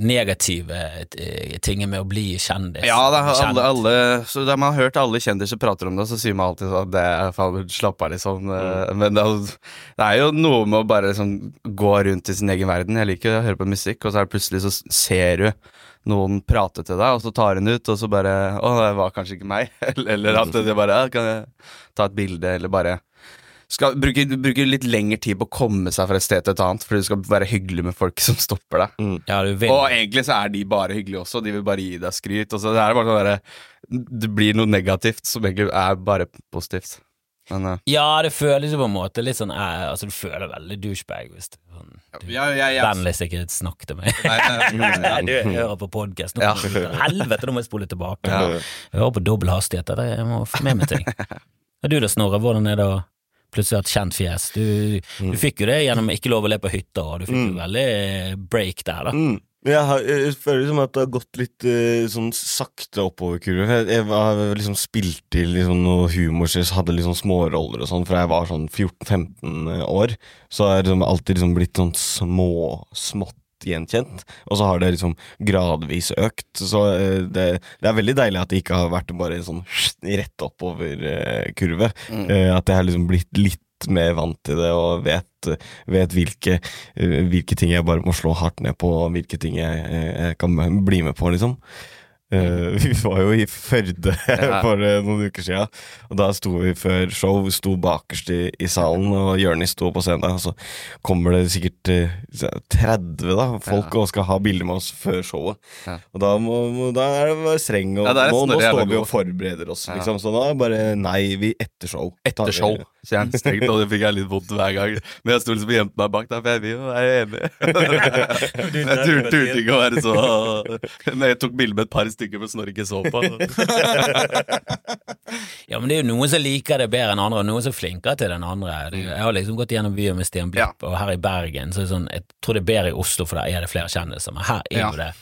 Negative eh, tingen med å bli kjendis? Ja, det alle, alle Så man har hørt alle kjendiser prater om det, så sier man alltid sånn det er faen slapp av, liksom. Mm. Men det, det er jo noe med å bare liksom gå rundt i sin egen verden. Jeg liker å høre på musikk, og så er det plutselig så ser du noen prate til deg, og så tar hun ut, og så bare Å, det var kanskje ikke meg. Eller, eller at det bare Kan jeg ta et bilde, eller bare skal bruke, bruke litt lengre tid på å komme seg fra et sted til et annet, fordi du skal være hyggelig med folk som stopper deg. Ja, du vil. Og egentlig så er de bare hyggelige også, de vil bare gi deg skryt. Og så det er bare sånn der, Det blir noe negativt som egentlig er bare positivt. Men uh. Ja, det føles jo på en måte litt sånn eh, Altså, du føler veldig douchebag hvis du, sånn, du ja, ja, ja. Vennligst ikke snakk til meg. Du hører på podkast. Ja. Helvete, nå må jeg spole tilbake. Ja. Jeg hører på dobbel hastighet. Jeg må få med meg ting. Og du da, Snorre, hvordan er det å plutselig et kjent fjes? Du, du fikk jo det gjennom Ikke lov å le på hytta, og du fikk jo veldig break der, da. Mm. Jeg, har, jeg føler som at det har gått litt eh, sånn sakte oppoverkurve. Jeg, jeg har liksom spilt til liksom noe humor, så jeg hadde liksom småroller og sånn fra jeg var sånn 14-15 år. Så har jeg liksom alltid liksom blitt sånn små, smått gjenkjent. Og så har det liksom gradvis økt. Så eh, det, det er veldig deilig at det ikke har vært bare en sånn rett oppover-kurve. Eh, at jeg har liksom blitt litt mer vant til det og vet, vet hvilke, eh, hvilke ting jeg bare må slå hardt ned på, og hvilke ting jeg, eh, jeg kan bli med på, liksom. Eh, vi var jo i Førde Ja. for uh, noen uker siden, og da sto vi før show, sto bakerst i, i salen, og Jørnis sto på scenen, og så kommer det sikkert uh, 30 da, folk og skal ha bilder med oss før showet. Ja. Og da, må, må, da er det bare streng, og Ja, nå, nå står vi og forbereder oss, Ja. liksom. Så da er det bare nei, vi etter show. Etter show, sier og det fikk jeg litt vondt hver gang. Men jeg sto liksom og gjemte meg bak der, for jeg vil jo være enig. jeg turte tur ikke å være så Men jeg tok bilde med et par stykker for Snorre ikke så på. Ja, men det er jo noen som liker det bedre enn andre, og noen som er flinkere til den andre. Jeg har liksom gått gjennom byen med Stian Blipp, og her i Bergen så er det sånn Jeg tror det er bedre i Oslo, for der er det flere kjendiser, men her er jo det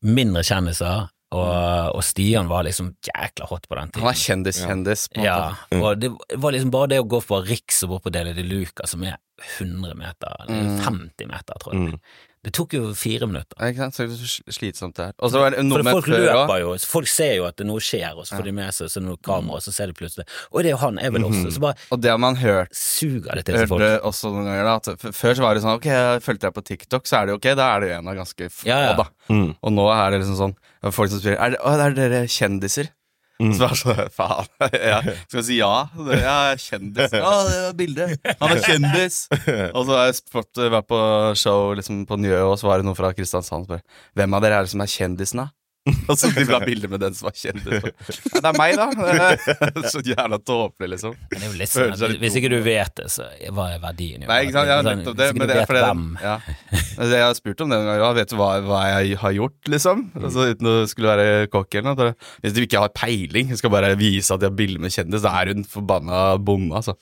mindre kjendiser, og, og Stian var liksom jækla hot på den tiden. Han er kjendis-kjendis. Ja. Ja, og det var liksom bare det å gå fra Riks og bort på Deli de Luca, som er 100 meter, eller 50 meter, tror jeg. Det tok jo fire minutter. Ja, Ikke sant? Så slitsomt det er. Og så var det noe med folk før løper jo, folk ser jo at noe skjer, og så får de med seg så noe kamera, og så ser de plutselig Og det er jo han, jeg vil også. Så bare Og det har man hørt suger det til seg folk. Hørte også noen ganger da at Før så var det sånn Ok, jeg fulgte deg på TikTok, så er det jo ok. Da er det jo en av ganske få, Ja, ja. da. Og nå er det liksom sånn Folk som spør Er, det, å, er dere kjendiser? Så var det sånn Faen. Ja. Skal jeg si ja? Ja, jeg kjendis. Ja, det var bildet. Han er kjendis. Og så har jeg spurt, vært på show liksom, på Njø, og så var det noen fra Kristiansand som spør Hvem av dere er det som er kjendisen, da? Og så de vil ha bilde med den som var kjendis. Ja, det er meg, da. Så jævla tåpelig, liksom. Er Føler sånn, Hvis ikke du vet det, så hva er verdien? jo? Nei, ikke sant, ja, nettopp det. Men det er fordi ja. Jeg har spurt om det en gang. Ja, vet du hva, hva jeg har gjort, liksom? Altså, uten å skulle være kokk eller noe. Hvis du ikke har peiling, skal bare vise at de har bilde med kjendis, da er hun forbanna bonde, altså.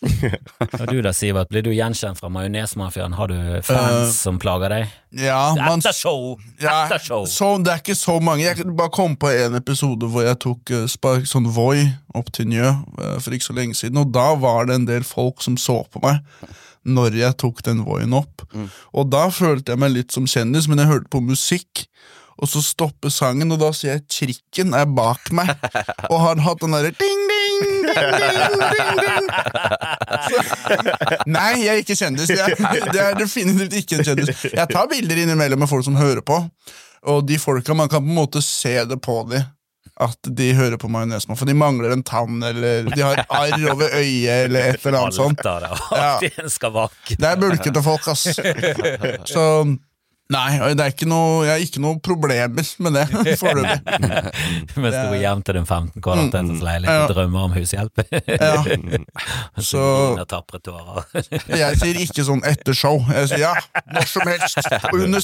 Og du da, Sivert, blir du gjenkjent fra Majonesmafiaen? Har du fans uh, som plager deg? Ja, man, Etter show! ja, Etter show! så, det er ikke så mange. Jeg bare kom på en episode hvor jeg tok uh, spark, sånn Voi opp til Njø eh, for ikke så lenge siden, og da var det en del folk som så på meg når jeg tok den Voien opp. Og da følte jeg meg litt som kjendis, men jeg hørte på musikk. Og så stopper sangen, og da ser jeg trikken er bak meg, og har hatt den derre ding, ding, ding, ding, ding, ding. Så, nei, jeg er ikke kjendis. Jeg, det er definitivt ikke en kjendis. Jeg tar bilder innimellom med folk som hører på, og de folka, man kan på en måte se det på dem. At de hører på majonesma, for de mangler en tann, eller de har arr over øyet, eller et eller annet sånt. Ja. Det er bulkete folk, ass. Så Nei, det er ikke noe, jeg har ikke noe problemer med det foreløpig. Mens du går hjem til din 15 kvadratmeters leilighet Ja. drømmer om hushjelp. Ja. Så. Jeg sier ikke sånn etter show. Jeg sier ja, når som helst. Under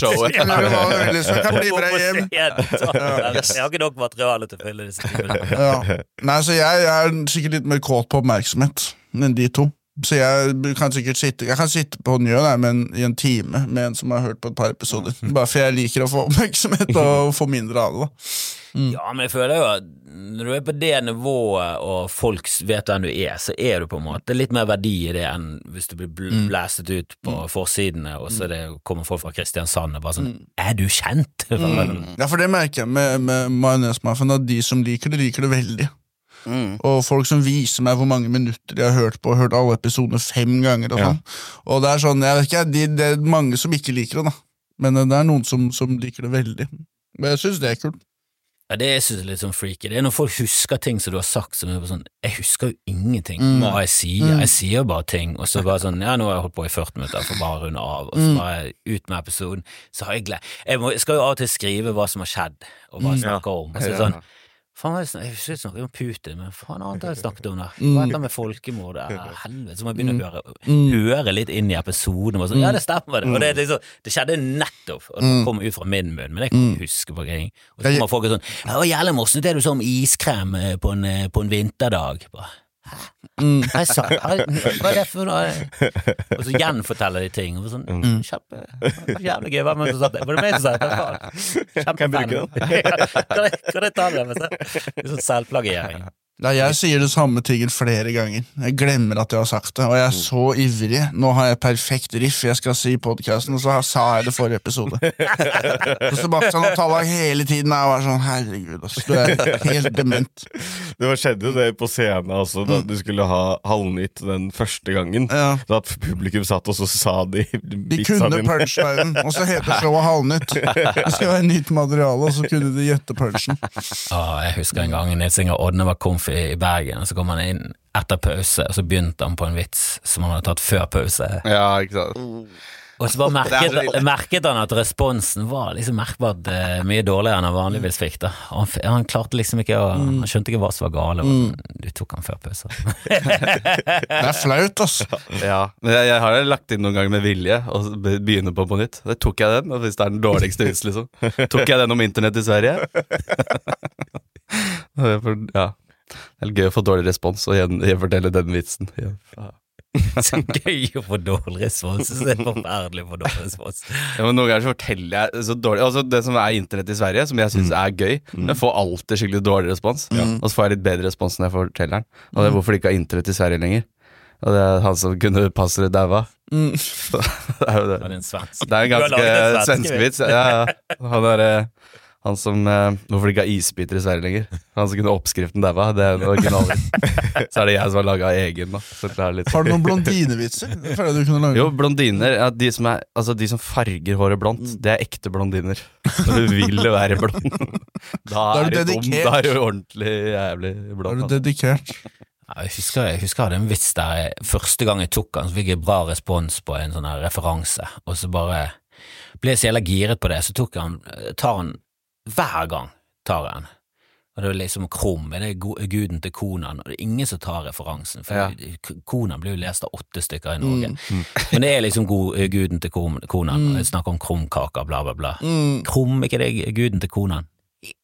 showet. Eller hva kan bli med deg hjem. Jeg har ikke nok materiale til å fylle disse timene. Nei, så jeg, jeg er sikkert litt mer kåt på oppmerksomhet enn de to. Så jeg kan sikkert sitte Jeg kan sitte på Njø der, men i en time med en som har hørt på et par episoder. Bare for jeg liker å få oppmerksomhet og få mindre av det. da Ja, men jeg føler jo at når du er på det nivået og folk vet hvem du er, så er du på en måte litt mer verdi i det enn hvis du blir bl blæstet ut på forsidene, og så det, kommer folk fra Kristiansand og bare sånn Er du kjent? Ja, for det merker jeg med, med majonesmafiaen, at de som liker det, liker det veldig. Og folk som viser meg hvor mange minutter de har hørt på, hørt alle episodene fem ganger. Og sånn. Og det er sånn, jeg vet ikke, de, det er mange som ikke liker det, da. Men det er noen som, som liker det veldig. Men jeg syns det er kult. Ja, det jeg synes jeg er litt sånn freaky. Det er når folk husker ting som du har sagt som er sånn Jeg husker jo ingenting hva jeg sier. Jeg sier bare ting, og så bare sånn Ja, nå har jeg holdt på i 40 minutter, for bare å runde av, og så bare ut med episoden. Så har jeg glem... Jeg, må, jeg skal jo av og til skrive hva som har skjedd, og hva jeg snakker om. Og så er det sånn Faen, jeg snakket snakket om Putin, men faen annet har jeg snakket om der? Hva er det med folkemord? Ja, Helvete, så må jeg begynne å høre, høre litt inn i episoden. Og sånn, ja, det stemmer, det. Og det, liksom, det skjedde nettopp, og det kom ut fra min munn, men jeg kan ikke huske på ting. Og så kommer folk og sånn 'Å, jævlig morsomt det du sa om iskrem på en, eh, på en vinterdag. Bare, Hæ? Jeg sa, hva er det for noe? Og så gjenforteller de ting. Og sånn, kjempe, jævlig gøy. Hvem var det som sa det? Var det meg som sa det? Hva faen? Kjempefan. Kan jeg- kan jeg ta det? med seg? Er Sånn selvplagiering. Ja, jeg sier det samme tingen flere ganger. Jeg glemmer at jeg har sagt det, og jeg er så ivrig. Nå har jeg perfekt riff jeg skal si i podkasten, og så sa jeg det forrige episode. Så Sebastian og Tallak hele tiden er bare sånn Herregud, altså. du er helt dement. Det var skjedde jo det på scenen også, da du skulle ha Halvnytt den første gangen. Ja. Så at publikum satt, og så sa de De kunne punchlinen, og så heter showet Halvnytt. Det skal være nytt materiale, og så kunne de gjette punchen. Ah, jeg husker en gang Nils Inger Odne var komf i, i Bergen, og så kom han inn etter pause, og så begynte han på en vits som han hadde tatt før pause. Ja, ikke sant. Og så bare merket, merket han at responsen var liksom merkbart uh, mye dårligere enn han vanligvis fikk. da han, han klarte liksom ikke å Han skjønte ikke hva som var gale. og sånn, Du tok han før pause. Det er flaut, altså. Ja, men jeg, jeg har lagt inn noen ganger med vilje og be- begynne på på nytt. Da tok jeg den, og hvis det er den dårligste vits, liksom. Tok jeg den om internett i Sverige? Er ja. Det er gøy å få dårlig respons og gjen, gjenfortelle den vitsen. Ja. Så gøy å få dårlig respons. Det er forferdelig å få dårlig respons. Ja, men Noen ganger så forteller jeg så dårlig Altså Det som er internett i Sverige, som jeg syns er gøy, jeg får alltid skikkelig dårlig respons. Og så får jeg litt bedre respons når jeg forteller den. Og det er hvorfor de ikke har internett i Sverige lenger. Og det er han som kunne passet daua. Mm. det er jo det. Det er en svensk. Det en Du har ganske svenskevits. Ja, ja. Han er eh, han som eh, Hvorfor det ikke er isbiter i Sverige lenger. Han som kunne oppskriften daua. Det er en. Så er det jeg som har laga egen, da. Så det er litt Har du noen blondinevitser? Jeg du kunne lage jo, blondiner ja, de, som er, altså, de som farger håret blondt, det er ekte blondiner. Når du vil være blond. Da Da er du du dum. dedikert. Da er du ordentlig jævlig Da er du Altså. dedikert. Ja, jeg, husker, jeg husker jeg hadde en vits der jeg, første gang jeg tok den, så fikk jeg bra respons på en sånn her referanse, og så bare ble jeg så jævla giret på det, så tok han, tar han hver gang, tar jeg den. Og det er liksom Krum, er det er guden til Konan, og det er ingen som tar referansen, for Ja. Konan blir jo lest av åtte stykker i Norge. Men det er liksom god, guden til Konan, og jeg snakker om krumkaker, bla, bla, bla. Mm. Krum, ikke det guden til Konan?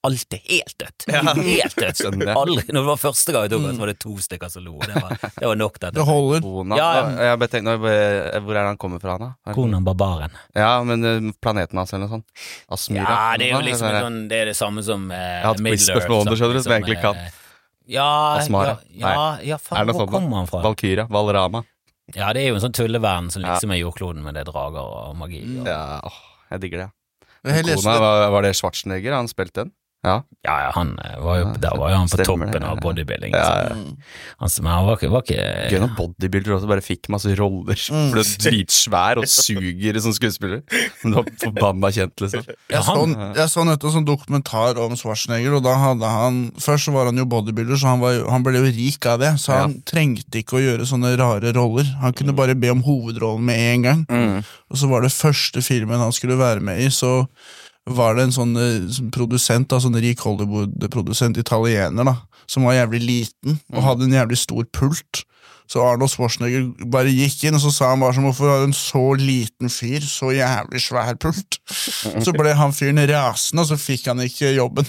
Alltid helt dødt. Helt dødt. Aldri, når det var første gang jeg tok den, var det to stykker som lo. Det var, det var nok, Det det holder. Kona, Ja, ja. Jeg bare tenkt, Hvor er det han kommer fra, da? Konan barbaren. Ja, men eh, planeten hans eller noe sånt. Asmyra. Ja, det er jo liksom Sånn, sånn, det er det samme som uh, Jeg har hatt quiz-spørsmål om det, skjønner du, som jeg liksom, egentlig kan. eh, Ja, Asmara. ja, ja, ja Er faen, hvor kommer han fra? Valkyria. Valrama. Ja, det er jo en sånn tulleverden som liksom er jordkloden, men det er drager og magi. Og, Ja, åh, jeg digger det. Kona, var, var det Schwarzenegger han spilte den? Ja. ja, ja, han eh, var jo, der var jo han på Stemmer det, toppen ja, av bodybuilding. Ja, så- ja. Han var ikke, var ikke Gøy når bodybuilder også bare fikk masse roller. Mm. Ble dritsvær og suger som skuespiller. Men du var forbanna kjent, liksom. Ja, Jeg så, han, jeg så nettopp en sånn dokumentar om Schwarzenegger, og da hadde han Først så var han jo bodybuilder, så han, var, han ble jo rik av det. Så han trengte ikke å gjøre sånne rare roller. Han kunne bare be om hovedrollen med en gang. Og så var det første filmen han skulle være med i, så var det en sånn eh, produsent, da, sånn rik Hollywood-produsent, italiener, da, som var jævlig liten og hadde en jævlig stor pult. Så Arnold Schwarzenegger bare gikk inn, og så sa han bare sånn Hvorfor har en så liten fyr så jævlig svær pult? Så ble han fyren rasende, og så fikk han ikke jobben.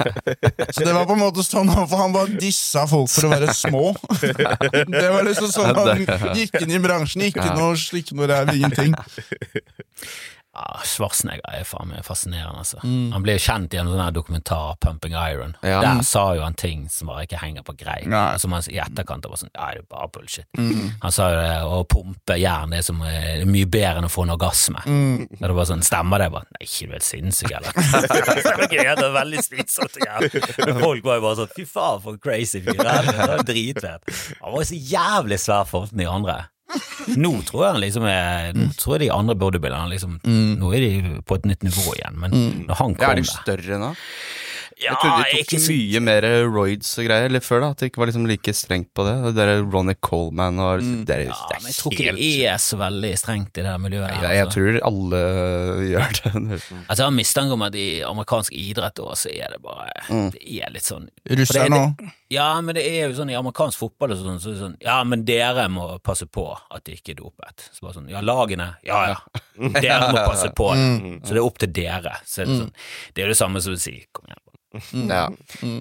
Så det var på en måte sånn For han bare dissa folk for å være små. Det var liksom sånn han gikk inn i bransjen. Ikke noe slikk noe ræv, ingenting. Ja, Schwarzenegger er faen meg fascinerende, altså. Mm. Han ble jo kjent gjennom sånn dokumentar, Pumping Iron. Ja. Der sa jo han ting som bare ikke henger på greip. Som han i etterkant var sånn Ja, det er bare bullshit. Mm. Han sa jo det, å pumpe jern det er som eh, mye bedre enn å få en orgasme. Mm. Og det var sånn, Stemmer det? Bare, Nei, ikke du er helt sinnssyk, eller? det var det var veldig slitsomt. Folk var jo bare sånn Fy faen, for en crazy fyr. Det er dritfett. Han var jo så jævlig svær for de andre. Nå tror jeg liksom er Nå tror jeg de andre bodybuilderne liksom Nå er de på et nytt nivå igjen, men når han Ja, er de større nå? Ja, Jeg trodde de tok så mye mer roids og greier eller før, da. At det ikke var liksom like strengt på det. Det der Ronny Coleman og det er, ja, det er men jeg tror ikke det er så veldig strengt i det her miljøet. Her, jeg, jeg altså. tror alle gjør det. Altså, jeg har mistanke om at i amerikansk idrett òg, så er det bare Det er litt sånn Russerne nå òg. Ja, men det er jo sånn i amerikansk fotball og sånn, så det sånn Ja, men dere må passe på at de ikke er dopet. Så bare sånn Ja, lagene. Ja, ja. Dere må passe på Mm. Så det er opp til dere. Så er det, sånn, det er jo det samme som å si Kom igjen. Ja.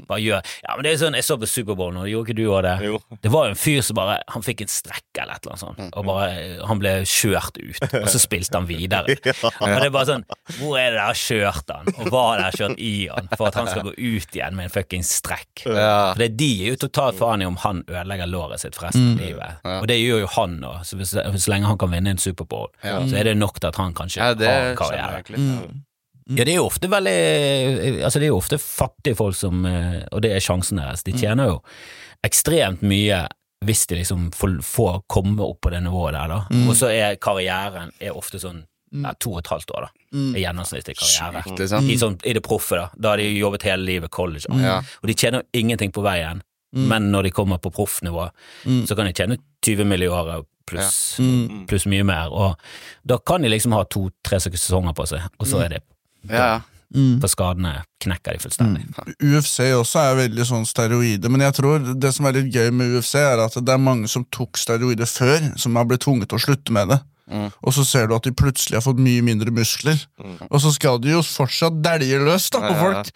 Bare gjør Ja, men det er sånn Jeg så på Superbowl nå, gjorde ikke du òg det? Jo. Det var jo en fyr som bare Han fikk en strekk eller et eller annet sånt, og bare Han ble kjørt ut, og så spilte han videre. Og det er bare sånn Hvor er det der kjørt han, og hva er det der kjørt i han, for at han skal gå ut igjen med en fucking strekk? Ja. For det de er jo totalt faen i om han ødelegger låret sitt for resten av livet. Og det gjør jo han nå, så hvis, så lenge han kan vinne en Superbowl, så er det nok til at han ja, har en skjønner karriere. Egentlig. Ja, det er jo ofte veldig Altså, det er jo ofte fattige folk som eh, Og det er sjansen deres. De tjener jo ekstremt mye hvis de liksom får, komme opp på det nivået der, da. Og så er karrieren er ofte sånn ja, to og et halvt år, da. Er gjennomsnittlig karriere. Sjukt, liksom. I, sånn, I det proffe, da. Da har de jobbet hele livet college. Og, og de tjener jo ingenting på veien, men når de kommer på proffnivå, så kan de tjene 20 mill. i året pluss pluss mye mer, og da kan de liksom ha to-tre sesonger på seg, og så er det Ja, ja. For skadene knekker de fullstendig. UFC også er veldig sånn steroide, men jeg tror det som er litt gøy med UFC, er at det er mange som tok steroider før, som har blitt tvunget til å slutte med det. Og så ser du at de plutselig har fått mye mindre muskler. Og så skal de jo fortsatt dælje løs da, på folk,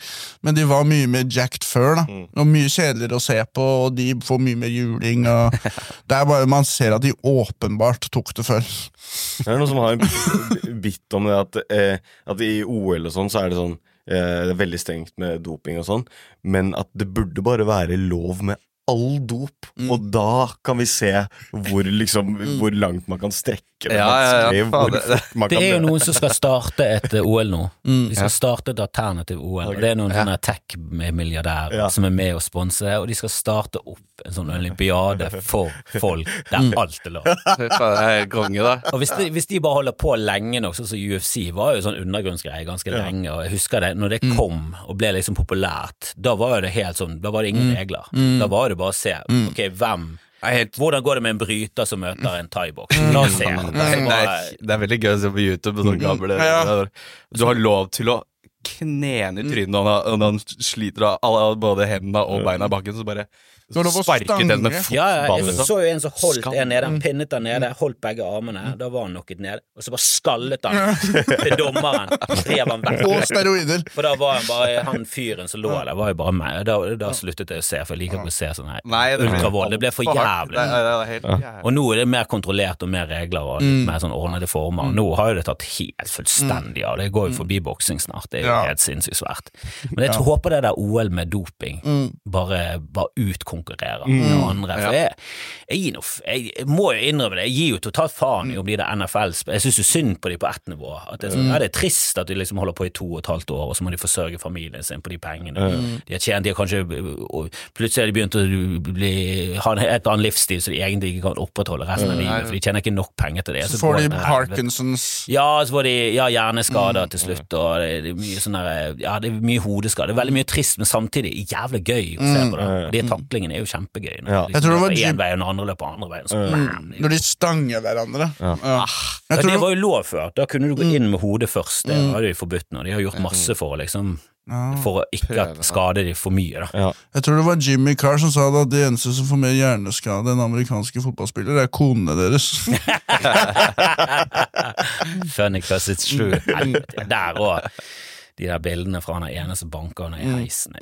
men de var mye mer jacked før, da. Og mye kjedeligere å se på, og de får mye mer juling. Og det er bare Man ser at de åpenbart tok det før. Det er noen som har en bit om det at, eh, at i OL og sånn så er det sånn eh, Det er veldig strengt med doping og sånn, men at det burde bare være lov med all dop, og da kan vi se hvor liksom Hvor langt man kan strekke det. Ja, ja, ja. det- Det er jo noen som skal starte et eh, OL nå. De skal starte et alternativ OL. Og det er noen sånne tech-milliardærer Ja. som er med og sponser, og de skal starte opp en sånn olympiade for folk der alt er lov. Og hvis de, hvis de bare holder på lenge nok, sånn som UFC var jo sånn undergrunnsgreie ganske lenge, og jeg husker det, når det kom og ble liksom populært, da var jo det helt sånn, da var det ingen regler. Da var det bare å se, ok, hvem helt Hvordan går det med en bryter som møter en thaiboks? La oss se. det, er, det er veldig gøy å se på YouTube. Sånne gamle, Ja. Du har lov til å knene i trynet når han, han sliter av både hendene og beina i bakken. Så bare sparket den med fotballen. Ja, ja, jeg liksom. så jo en som holdt en nede, han pinnet den nede, holdt begge armene, da var han knocket ned, og så bare skallet han til dommeren, rev han Og steroider. For da var han bare, han fyren som lå der, var jo bare meg, da, da sluttet jeg å se, for jeg liker ikke å se sånn her ultravold, det ble for jævlig. Og nå er det mer kontrollert og mer regler og litt mer sånn ordnede former. Nå har jo det tatt helt fullstendig av. Det går jo forbi boksing snart. Det er jo Ja. helt sinnssykt svært. Men jeg håper det der OL med doping bare, bare utkonkurrerer noen andre. For jeg, jeg, noe, jeg, må jo innrømme det, jeg gir jo totalt faen i om de der NFL-spill. Jeg syns jo synd på de på ett nivå. At det, er sånn, ja, det er trist at de liksom holder på i to og et halvt år, og så må de forsørge familien sin på de pengene. De har tjent, de har kanskje og Plutselig har de begynt å bli, ha en helt annen livsstil som de egentlig ikke kan opprettholde resten av livet, for de tjener ikke nok penger til det. Så så får de. Parkinsons Ja, så får de ja, hjerneskader til slutt, og det, det er mye sånn der Ja, det er mye hodeskade. Det er veldig mye trist, men samtidig jævlig gøy å se på det. Og de taklingene er jo kjempegøy. Når Ja. de Jeg tror det var løper én vei, og den andre løper andre veien. Så, Når de stanger hverandre. Ja. ja, ja. det var jo lov før. Da kunne du gå inn med hodet først. Det var jo forbudt nå. De har gjort masse for å liksom For å ikke skade de for mye, da. Jeg tror det var Jimmy Carr som sa det at de eneste som får mer hjerneskade enn amerikanske fotballspillere, er konene deres. Funny because it's true. Der òg. De der bildene fra han ene som banker henne i heisen.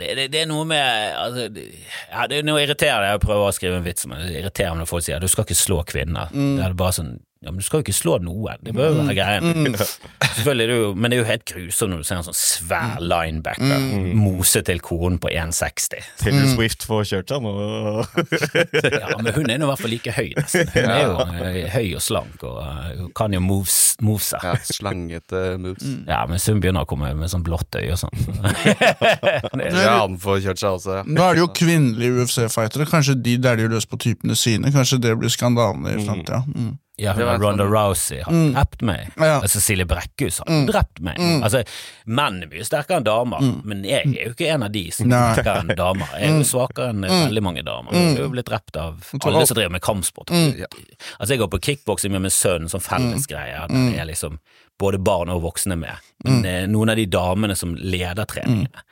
Det, det, det er noe med altså, det, ja, det er noe irriterende. Jeg prøver å skrive en vits, men det irriterer meg når folk sier du skal ikke slå kvinner. Det er bare sånn Ja, men du skal jo ikke slå noen, det bør jo være greien. Selvfølgelig er det jo, men det er jo helt grusomt når du ser en sånn svær linebacker mose til konen på 1,60. Taylor Swift får kjørt seg nå. Ja, men hun er nå i hvert fall like høy, nesten. Hun er jo eh, høy og slank og eh, kan jo moves, movesa. Ja, slangete moves. Ja, men hun begynner å komme med sånn blått øye og sånn. Ja, han får kjørt seg også, ja. Nå er det jo kvinnelige UFC-fightere. Kanskje de dæljer løs på typene sine. Kanskje det blir skandalen i framtida. Mm. Ja, hun Ronda sånn- Rousey har drept meg. Ja. Altså, Cecilie Brekkhus har drept meg. Altså, Menn er mye sterkere enn damer, men jeg er jo ikke en av de som er sterkere enn damer. Jeg er jo svakere enn veldig mange damer. Jeg er jo blitt drept av alle som driver med kampsport. Altså, jeg går på kickboksing med min sønn, sånn fellesgreie. Mm. det er liksom både barn og voksne med. Men eh, noen av de damene som leder treningene,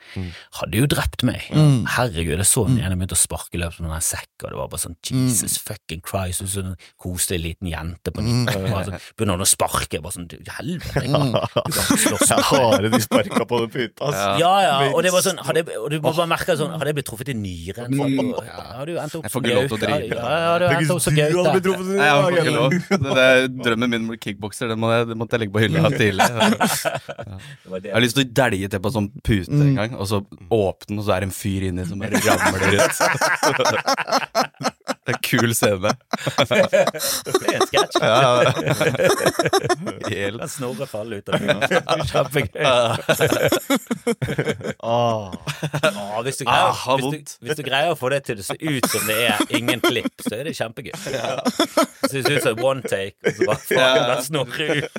hadde jo drept meg. Herregud, jeg så den ene begynte å sparke løp med en sekk, og det var bare sånn Jesus fucking Christ, og så en koselig liten jente på 19 år. Så begynner han å sparke, bare sånn helvete, Jeg har med de sparka på den puta, Altså. Ja, ja, og det var sånn, hadde, jeg- og du bare merka sånn, hadde jeg blitt truffet i nyren, hadde du endt opp Jeg får ikke lov til å drive. Ja, ja, du endt opp som Gaute. Nei, jeg får ikke lov. Det, det er drømmen min med kickbokser, Den må jeg, det måtte jeg legge på hylla tidlig. Jeg har lyst til å dælje til på en sånn pute en gang, og så åpne den, og så er det en fyr inni som bare ramler ut. Det er en kul scene. Det er en sketsj. Helt. La Snorre falle ut av det. Kjempegøy. Ah. Ja, hvis, du greier, Ah, hvis, du, hvis du greier å få det til å se ut som det er ingen klipp, så er det kjempegøy. Det ser ut som one take, og så bare faen, Ja. den Snorre ut.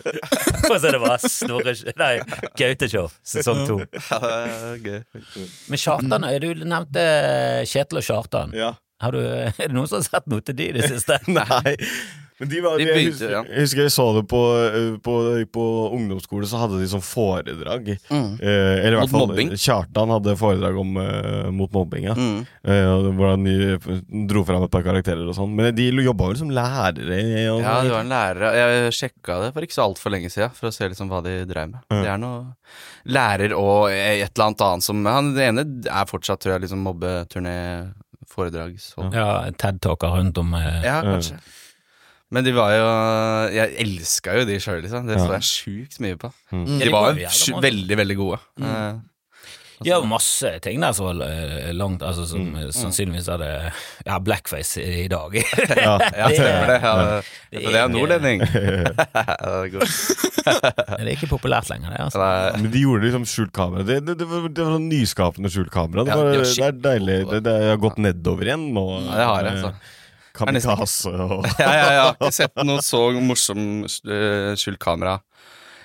Og så er det bare Snorre Nei, Gaute-show, sesong to. Ja. Men Kjartan, du nevnte Kjetil og Kjartan. Ja. Har du, er det noen som har sett noe til de i det siste? Nei. Men de var, De jeg, begynte, husker, ja. jeg husker jeg så det på, på, på ungdomsskole, så hadde de sånn foredrag. Eh, eller i hvert Mot fall mobbing? Kjartan hadde foredrag om eh, mot mobbing. Ja. Mm. Eh, hvordan de dro fram et par karakterer og sånn. Men de jobba vel som lærere? ja, Ja, de var en lærer Jeg sjekka det for ikke så altfor lenge siden, for å se liksom hva de dreiv med. Det er noe lærer og et eller annet annet som Han det ene er fortsatt, tror jeg, liksom mobbeturné, foredrag, så Ja, TED-talker rundt om eh, Ja, kanskje. Men de var jo Jeg elska jo de sjøl, liksom. Det så jeg sjukt mye på. Mm. De var jo veldig, veldig gode. Eh, De ja, masse ting der som var eh, langt Altså som Mm. eh, sannsynligvis hadde Ja, blackface i dag. Ja. ja, Det- det. Ja, det det, er nordlending. Det er er ikke populært lenger, det. altså Men de gjorde liksom skjult kamera. Det, det, det, var, det var sånn nyskapende skjult kamera. Det, Ja, var, var det er deilig. Det, det har gått nedover igjen nå. Ja, det har jeg, altså. Kamikaze og Ja, ja, jeg har ikke sett noe så morsom skjult kamera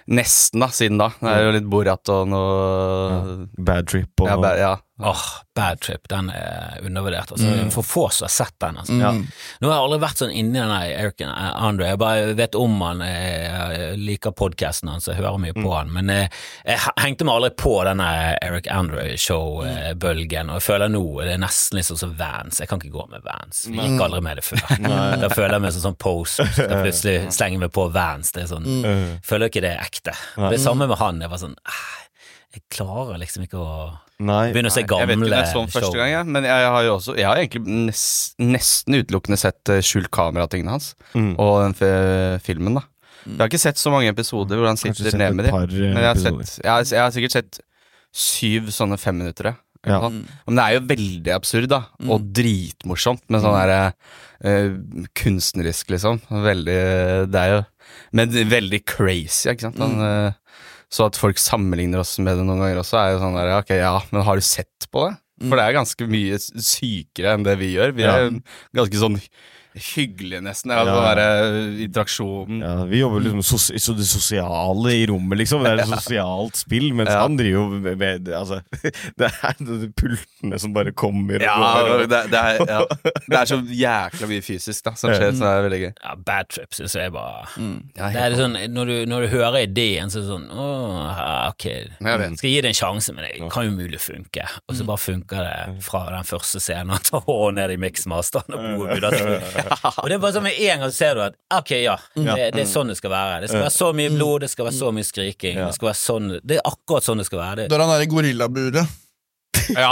nesten, da, siden da. Det er jo litt Borat og noe Bad Trip og ja, ba- ja. Åh, Bad Trip, den er undervurdert. Altså. For få som har sett den. Altså. Ja. Nå har jeg aldri vært sånn inni den Eric Andre. Jeg bare vet om han, eh, jeg liker podkasten hans, jeg hører mye på han. Men jeg, jeg hengte meg aldri på denne Eric Andre-show-bølgen, og jeg føler nå det er nesten litt sånn som Vans. Jeg kan ikke gå med Vans. Vi gikk aldri med det før. Da føler jeg meg som sånn post, da plutselig slenger meg på Vans. Det er sånn, Føler ikke det er ekte. Det samme med han. Jeg var sånn "Ah, Jeg klarer liksom ikke å Nei. Begynner å se Jeg vet ikke om gamle jeg så den første gang, jeg, men jeg har jo også Jeg har egentlig nest, nesten utelukkende sett uh, skjult kamera-tingene hans, Mm. og den f filmen, da. Jeg har ikke sett så mange episoder hvor han Kanskje sitter sett ned et med dem. par, eh, Men jeg har, episoder. sett, jeg, har, jeg har sikkert sett syv sånne femminuttere. Ja. Men det er jo veldig absurd, da, og dritmorsomt, med sånn derre eh, kunstnerisk, liksom. Veldig Det er jo Men veldig crazy, ikke sant. Han, eh, så at folk sammenligner oss med det noen ganger også, er jo sånn der Ok, ja, men har du sett på det? For det er ganske mye sykere enn det vi gjør. Vi er ganske sånn hyggelige, nesten. Ja, Ja. Den derre interaksjonen. Ja, vi jobber liksom sos så det sosiale i rommet, liksom. Det er et sosialt spill, mens Ja. han driver jo med, med Altså, det er de pultene som bare kommer og Ja, går. det, det, er, ja. det er så jækla mye fysisk da som skjer, så det er veldig gøy. Ja, Bad Trip syns jeg bare Ja, Det er sånn, når du, når du hører ideen, så er det sånn Åh, ok, Jeg skal gi det en sjanse, men det kan jo mulig funke. Og så bare funker det fra den første scenen. Han tar hånden ned i mixmasteren og spy. Og det er bare sånn med en gang så ser du at ok, ja, det, det er sånn det skal være. Det skal være så mye blod, det skal være så mye skriking. Det skal være sånn Det er akkurat sånn det skal være. Det, Da er han der i gorillaburet. Ja,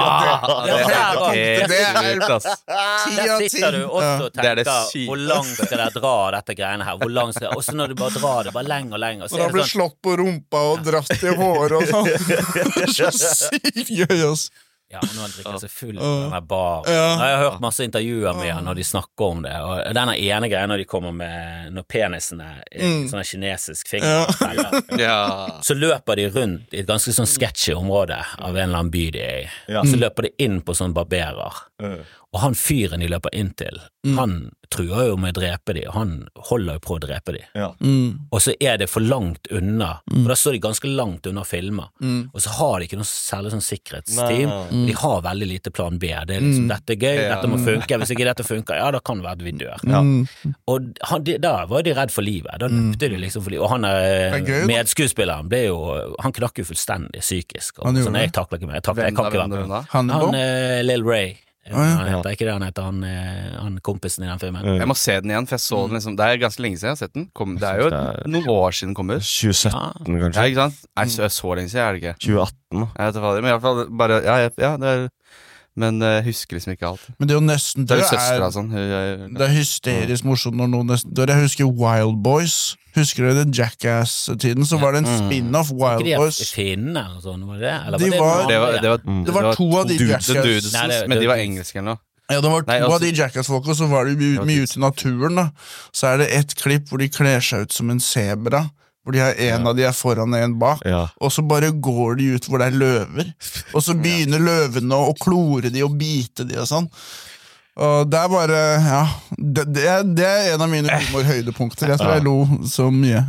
det er det helt det er- Der sitter du også og Det er det tenker hvor langt skal dere dra dette greiene her? Hvor langt skal Og så når du bare drar det bare lenger og lenger, Og er blir sånn slått på rumpa og dratt i håret og sånn. Det er så sykt gøy, ass. Ja, nå når han drikker seg full på den baren. Jeg har hørt masse intervjuer med han når de snakker om det, og denne ene greia når de kommer med Når penisen er Mm. sånn kinesisk finger Ja. Så løper de rundt i et ganske sånn sketchy område av en eller annen by de er i. Ja. Så løper de inn på sånn barberer. Eh, Og han fyren de løper inn til, Mm. han truer jo med å drepe de, og han holder jo på å drepe de. Ja. Mm. Og så er det for langt unna, for da står de ganske langt unna filmer. Mm. Og så har de ikke noe særlig sånn sikkerhetsteam. De har veldig lite plan B. Det er liksom, Dette er gøy, Ja. dette må funke. Hvis ikke dette funker, ja, da kan det være at vi dør. Ja. Og han, de, da var de redd for livet. Da løpte de liksom for livet. Og han er, er medskuespilleren ble jo Han knakk jo fullstendig psykisk. Og Han gjorde sånn, jeg takler ikke mer. Jeg, takler, jeg kan ikke være med. Han, Hannibal? Han eh, Lill Ray. ja. Han heter ikke det han heter, han, eh, han kompisen i den filmen. Jeg må se den igjen, for jeg så den liksom Det er ganske lenge siden jeg har sett den. Kom, det er jo Det er- noen år siden den kom ut. 2017, Ja. Ja, ikke sant? Nei, så, så lenge siden, er det ikke? 2018, da. Jeg vet ikke hva det er, men i hvert fall bare Ja, ja, ja det er Men eh, jeg husker liksom ikke alt. Men det er jo nesten Det er jo søstera er sånn. hun er- Det er hysterisk morsomt når noen nesten dør. Jeg husker Wild Boys. Husker dere det Jackass-tiden? Så var det en spin-off, Wild de Boys. finnene? Var det? Eller var- Det var, det var, Mm. Det var to av de Jackass- men de var engelske eller noe. Ja, det var to Nei, av altså- de Jackass-folka, så var de mye, mye ute i naturen. da Så er det ett klipp hvor de kler seg ut som en sebra. Hvor de har en av de er foran og en bak. Ja. Og så bare går de ut hvor det er løver. Og så begynner løvene å klore de og bite de og sånn. Og det er bare Ja. Det, det, er, det er en av mine humorhøydepunkter. Jeg tror jeg lo så mye.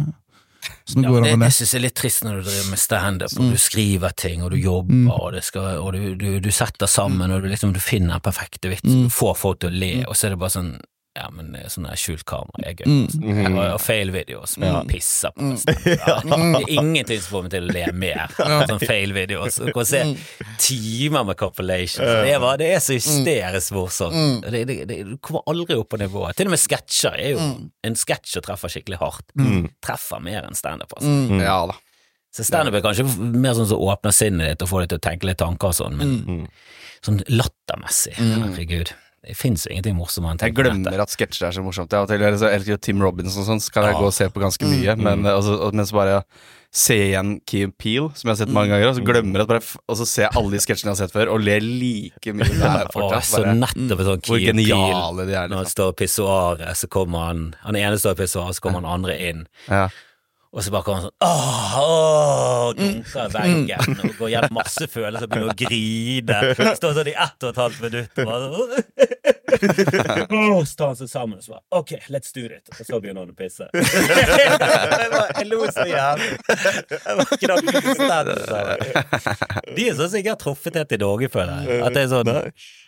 Som det Ja, det, det synes jeg er litt trist når du driver med standup, og du skriver ting, og du jobber, og, det skal, og du, du, du setter sammen, og du, liksom, du finner den perfekte vitsen, du får folk til å le, og så er det bare sånn ja, men er sånn der skjult kamera er gøy. Mm. Og, og fail videos som jeg pisser på. Ja. Det er ingenting som får meg til å le mer. Sånn fail videoer. Du kan se Mm. timer med compilation. Det det er så hysterisk Mm. morsomt. Det, det, det, du kommer aldri opp på nivået. Til og med sketsjer er jo Mm. En sketsj som treffer skikkelig hardt, treffer mer enn standup. Altså. Mm. Ja da. Så standup er kanskje mer sånn som åpner sinnet ditt og får deg til å tenke litt tanker og sånn, men Mm. sånn lattermessig, herregud. Det fins ingenting morsommere enn Jeg glemmer at sketsjer er så morsomt. Jeg, eller så elsker Tim Robinson og sånn, så kan jeg Ja. gå og se på ganske mye. Men, eh, og så- og- men så bare se igjen Key and Peel, som jeg har sett mange ganger, og så glemmer jeg at bare, og så ser jeg alle de sketsjene jeg har sett før, og ler like mye der Å, fortsatt. så Bare, nettopp et sånn hvor Key geniale de er. Når han Liksom. står i pissoaret, så kommer han Han ene står i pissoaret, så kommer han andre inn. Ja. Og så bare kommer han sånn åh, åh, dunker i veggen og går gjennom masse følelser og begynner å grine. Står sånn i ett og et halvt minutt og bare sånn. Åh, Så tar han seg sammen og så bare Ok, let's do it. Og så begynner han å pisse. jeg, bare, jeg lo så jævlig. Jeg bare knakk. De er sånn som ikke har truffet helt i Norge, føler jeg. At det er sånn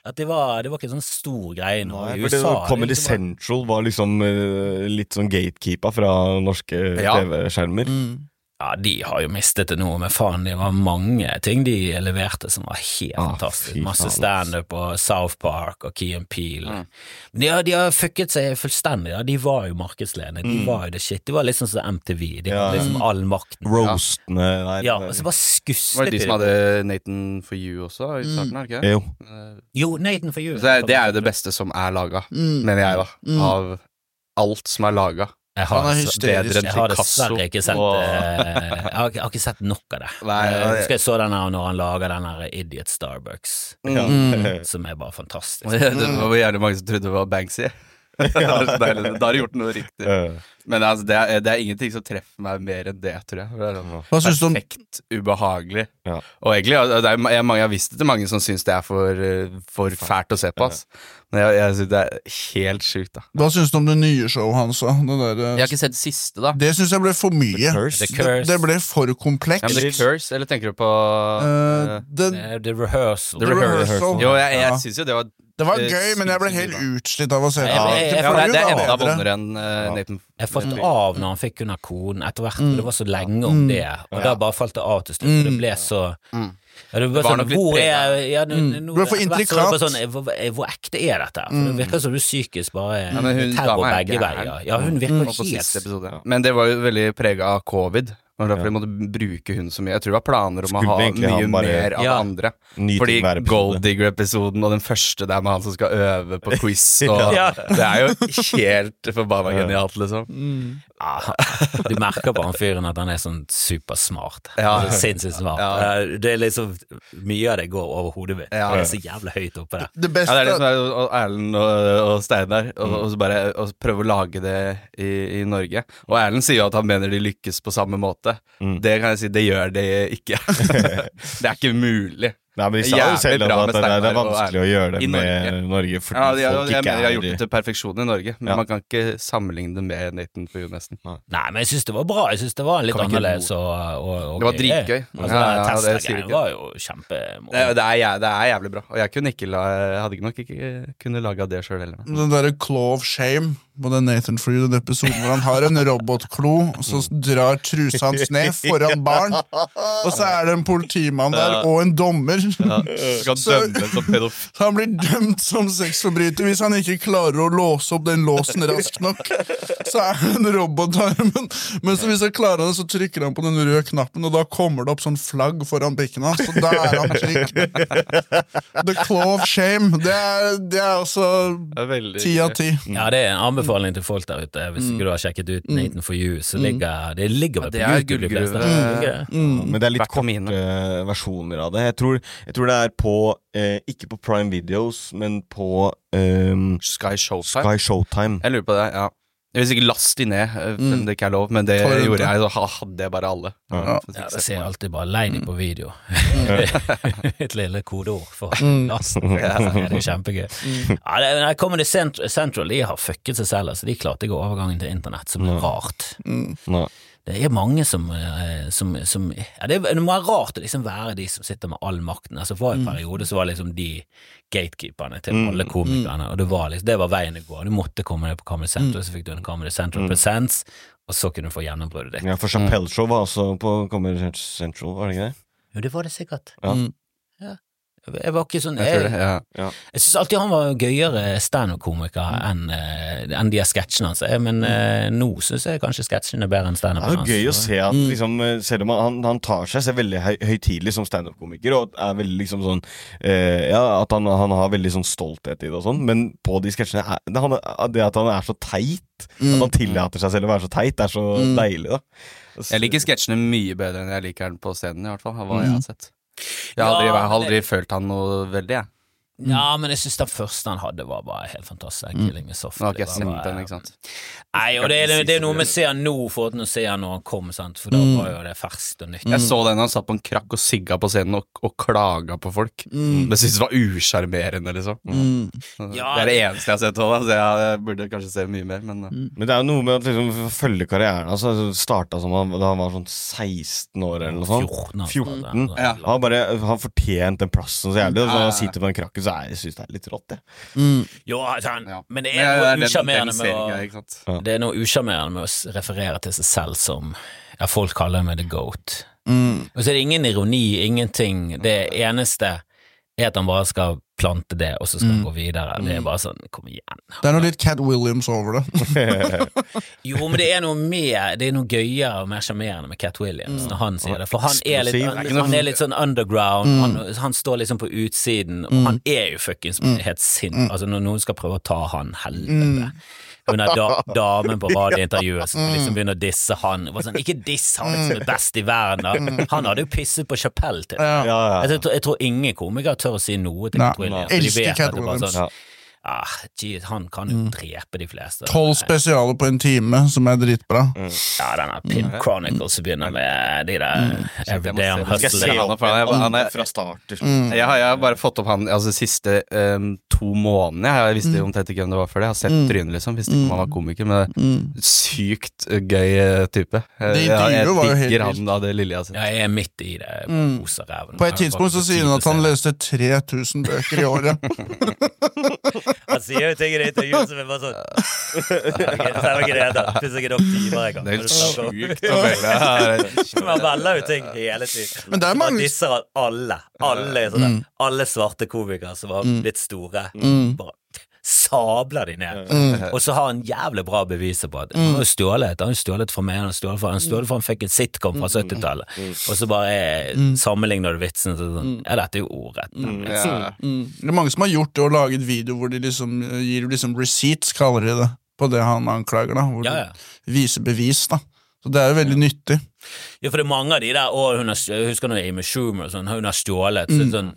At det var, det var ikke en sånn stor greie nå. I USA. det Comedy det var- Central var liksom eh, litt sånn gatekeeper fra norske Ja. TV-skjermer. Mm. Ja, de har jo mistet det nå, men faen, det var mange ting de leverte som var helt Ah, fantastisk. Masse standup og South Park og Key and Peel. Mm. Men de, har- de har fucket seg fullstendig. Ja. De var jo markedsledende. De var jo det shit. De var litt sånn som MTV. De Mm. Ja. hadde liksom all makten. Roastene. Ja, og så bare Var det de som hadde Nathan for you også i starten, er det ikke? Jo. Jo, Nathan for you. Så det, det er jo det beste som er laga, Mm. mener jeg, da. Av alt som er laga. Jeg har, Han er hysterisk. jeg har dessverre ikke sett og- eh, jeg, har, jeg har ikke sett nok av det. Nei, jeg husker jeg så den her når han lager den her Idiot Starbucks, Mm. som er bare fantastisk. Det var jævlig mange som trodde det var Banksy. Det deilig. Da har du gjort noe riktig. Eh, Men altså, det, er, det er ingenting som treffer meg mer enn det, tror jeg. Det er sånn du Perfekt ubehagelig. Ja. Og egentlig, det er jeg, mange, jeg har visst det til mange som syns det er for, eh, for fælt å se på. Ass. Men jeg, jeg synes det er helt sjukt, da. Hva syns du om det nye showet hans? Det, der, Jeg har ikke sett det siste, da. det syns jeg ble for mye. Curse. The Det, Curse. det ble for komplekst. Ja, The Curse, eller tenker du på uh, the, det, Eh, The Rehearsal. The The Rehearsal. Rehearsal. Jo, jeg, jeg Ja. syns jo det var det var eh, gøy, men jeg ble helt utslitt av å se det. Ja, jeg- det, er- er enda vondere enn uh, Nathan. Jeg falt av når han fikk under koden etter hvert, Mm. for det var så lenge om det, og da bare falt det av til slutt. For det ble så Mm. ja, det ble Det var sånn, nok litt hvor er ja, nå, Mm. nå, ble for intrikat. Sånn, hvor, hvor ekte er dette? For Det virker som du psykisk bare Ja, hun terror er begge veier. Ja, hun virker mm. helt episode. Men det var jo veldig prega av covid. Det var derfor de måtte bruke hun så mye. Jeg tror det var planer om Skulle å ha mye bare- mer av Ja. andre. Ny Fordi Gold Digger-episoden og den første der med han som skal øve på quiz og Ja. Det er jo helt forbanna genialt, liksom. Ja, du merker på han fyren at han er sånn supersmart. Ja. Altså, Sinnssykt smart. Ja. Eh, Det er liksom Mye av det går over hodet mitt. Ja. Det er så jævlig høyt oppe der. Det Ja, beste det er det som er og Erlend og, og Steinar, og, og så bare og prøve å lage det i, i Norge. Og Erlend sier jo at han mener de lykkes på samme måte. Mm. Det kan jeg si, det gjør de ikke. det er ikke mulig. Nei, men de sa jo selv at det, er- det er vanskelig å gjøre det med Norge. Norge, fordi Ja, de, jeg, folk jeg ikke mener de har gjort det til perfeksjon i Norge, men Ja. man kan ikke sammenligne det med Nathan you, nesten. Nei, men jeg syns det var bra. Jeg syns det var litt ikke annerledes og, og, og Det var gøy. dritgøy. Altså, Ja, ja, det sier Tesla-greien var jo Det, kjempemoro. det, er, det er jævlig bra, og jeg kunne ikke la, jeg hadde nok ikke kunnet laga det sjøl heller. Den derre Claw of Shame på den Nathan Frew, den episoden hvor han har en robotklo, og så drar trusa hans ned foran barn, og så er det en politimann der og en dommer. Ja, Så-. Så han blir dømt som sexforbryter hvis han ikke klarer å låse opp den låsen raskt nok. Så er det en robotarmen. Men så hvis han klarer det, så trykker han på den røde knappen, og da kommer det opp sånn flagg foran pikken hans, og da er han trygg. The Claw of Shame. Det er, det er altså er veldig ti av ti. Ja, det er en anbefaling til folk der ute. Hvis ikke du har sjekket ut Nathan for you, så ligger det ligger vel det på er YouTube. de fleste. gullgruve. Men det er litt korte versjoner av det. Jeg tror, jeg tror det er på eh, Ikke på Prime Videos, men på eh, Sky Showtime. Sky Showtime. Jeg lurer på det, ja. Jeg vil sikkert laste de ned, eh, men det ikke er lov. Men det Torrent, gjorde jeg, så hadde jeg bare alle. Ja. Ja. Så det jeg ser jeg alltid bare lei på video. Et lille kodeord for Mm. lasten. Ja, det er kjempegøy. Ja, det, nei, Comedy Cent- Central de har fucket seg selv. Altså, de klarte ikke overgangen til internett, som er rart. Det er mange som, eh, som, som ja, Det det må være rart å liksom være de som sitter med all makten. Altså For en periode så var liksom de gatekeeperne til alle komikerne, og det var, liksom, det var veien å gå. Du måtte komme deg på Comedy Central, så fikk du en Comedy Central Presents, og så kunne du få gjennombruddet ditt. Ja, for Chapelle-show var også på Comedy Central, var det ikke det? Jo, det var det sikkert. Ja. Mm. Ja. Jeg var ikke sånn Jeg Jeg, ja. jeg syns alltid han var gøyere standup-komiker enn eh, enn de sketsjene hans, men eh, nå syns jeg kanskje sketsjene er bedre enn Det er jo gøy å se at liksom, eh, selv om han, han tar seg selv veldig høy, høytidelig som standup-komiker, og er veldig liksom sånn eh, Ja, at han, han har veldig sånn stolthet i det og sånn, men på de sketsjene det, det at han er så teit, at han tillater seg selv å være så teit, er så deilig, da. Jeg liker sketsjene mye bedre enn jeg liker den på scenen, i hvert fall. Av hva jeg har sett. Jeg har aldri, jeg har aldri følt han noe veldig, jeg. Ja, men jeg syns den første han hadde, var bare helt fantastisk. Killing Me Softly. Okay, har var bare- den, ikke sant. Nei, og det er, det er noe med å se han nå for å se han når han kom, sant? for da var jo det ferskt og nytt. Jeg så den han satt på en krakk og sigga på scenen og, og klaga på folk. Det syntes jeg var usjarmerende, liksom. Ja, det er det eneste jeg har sett av ham, så jeg, jeg burde kanskje se mye mer, men Men det er jo noe med å liksom følge karrieren hans. Altså, starta som da han var sånn 16 år eller noe sånt. 14, altså. 14. Ja. Han har bare Han fortjent den plassen så jævlig. Og så sitter på den krakken, så er jeg synes det er litt rått, jeg. Jo, altså, ja. men det er noe usjarmerende med er usjarmerende med å referere til seg selv som Ja, folk kaller meg the goat. Mm. Og så er det ingen ironi, ingenting. Det eneste er at han bare skal plante det, og så skal han gå videre. Det er bare sånn, kom igjen. Det er noe litt Cat Williams over det. Jo, men det er noe mer Det er noe gøyere og mer sjarmerende med Cat Williams når han sier det. For han er litt, han, er litt sånn underground. Han, han står liksom på utsiden, og han er jo fuckings helt sint. Altså, når noen skal prøve å ta han, helvete. Hun er da, damen på radiointervjuet som liksom begynner å disse han. Sånn, ikke diss han som er best i verden, da. Han hadde jo pisset på Chapell til. Ja. Ja, ja. Jeg, tror, jeg tror ingen komikere tør å si noe til. Cat Williams. Elsker bare Williams. Ah, geez, han kan jo drepe de fleste. Tolv spesialer på en time, som er dritbra. Ja, denne Pimp Chronicles som begynner med de der Everyday I'm Skal jeg. Jeg har, jeg har bare fått opp han altså, de siste um, to månedene. Jeg visste omtrent ikke hvem det var før det. Jeg har sett trynet, liksom. Visste ikke om han var komiker, men sykt uh, gøy uh, type. Jeg, Det jeg, digger han av det lille jeg har sett. Ja, jeg er midt i det. På et tidspunkt så sier han at han leste 3000 bøker i året. Han sier jo ting i det intervjuet som er bare sånn Det var ikke det heter. Fins ikke nok timer engang. Det er sjukt å melde. Man melder jo ting hele tiden. Men det er mange- disser alle, alle, sånne, alle svarte komikere som har blitt store, bare sabler de ned. Og så har han jævlig bra beviser på at han har jo stjålet. Han har stjålet fra meg, han har stjålet fra, han stjålet fra en sitcom fra 70-tallet. Og så bare sammenligner du vitsen så sånn Ja, dette er jo ordrett. Ja. Mm. Det er mange som har gjort det og laget video hvor de liksom eh, gir liksom receipts, kaller de det, på det han anklager, da. Hvor Ja, ja. de viser bevis, da. Så det er jo veldig nyttig. Ja, for det er mange av de der og hun har, jeg husker når Amy Schumer og sånn, hun har stjålet så er sånn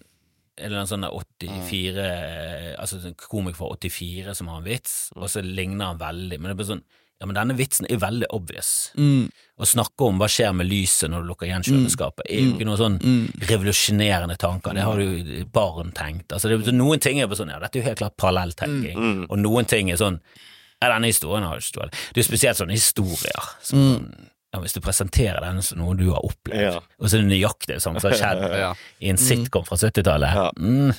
eller en sånn 84 mm. Altså en komiker fra 84 som har en vits, og så ligner han veldig, men det blir sånn Ja, men denne vitsen er veldig obvious. Å snakke om hva skjer med lyset når du lukker igjen kjøleskapet, er jo ikke noe sånn revolusjonerende tanker. Det har jo barn tenkt. Altså, det, noen ting er bare sånn Ja, dette er jo helt klart parallelltenking, og noen ting er sånn ja, denne historien har jo ikke stått Det er jo spesielt sånne historier. Som, sånn, ja, hvis du presenterer den som noe du har opplevd, Ja. og så er det nøyaktig sånn som har skjedd Ja. i en sitcom fra 70-tallet, Ja. mm,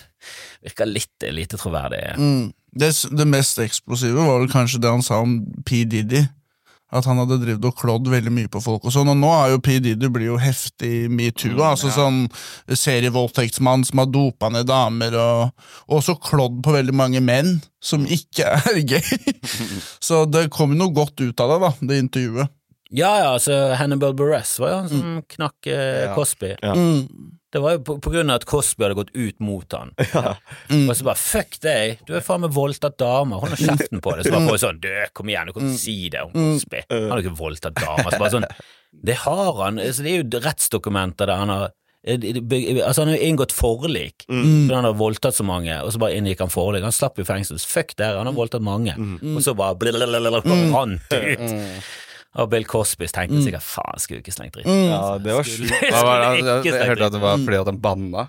virker litt lite troverdig. Mm. Det, det mest eksplosive var vel kanskje det han sa om P. Diddy. At han hadde drevet og klådd veldig mye på folk og sånn, og nå er jo P. Diddy blir jo heftig metoo. altså sånn serievoldtektsmann som har dopa ned damer, og og også klådd på veldig mange menn som ikke er gay. Så det kom jo noe godt ut av det, da, det intervjuet. Ja, ja, altså Hannibal Buress var jo han som knakk eh, Ja. Cosby. Ja. Mm. Det var jo på, på grunn av at Cosby hadde gått ut mot han. Og så bare fuck deg, du er faen meg voldtatt dame', hold nå kjeften på det. Så bare sånn, du, kom igjen, du kan ikke si det om Cosby. Han har jo ikke voldtatt dame. Så bare sånn, det har han, så det er jo rettsdokumenter der han har eh, Altså Han har jo inngått forlik fordi han har voldtatt så mange, og så bare inngikk han forlik. Han slapp jo fengsel. Fuck dere, han har voldtatt mange. Og så bare blablabla, rant det ut. Og Bill Cosby tenkte sikkert faen, skulle ikke slengt dritt. Ja, det var slutt. Jeg, hørte at det var fordi at han banna.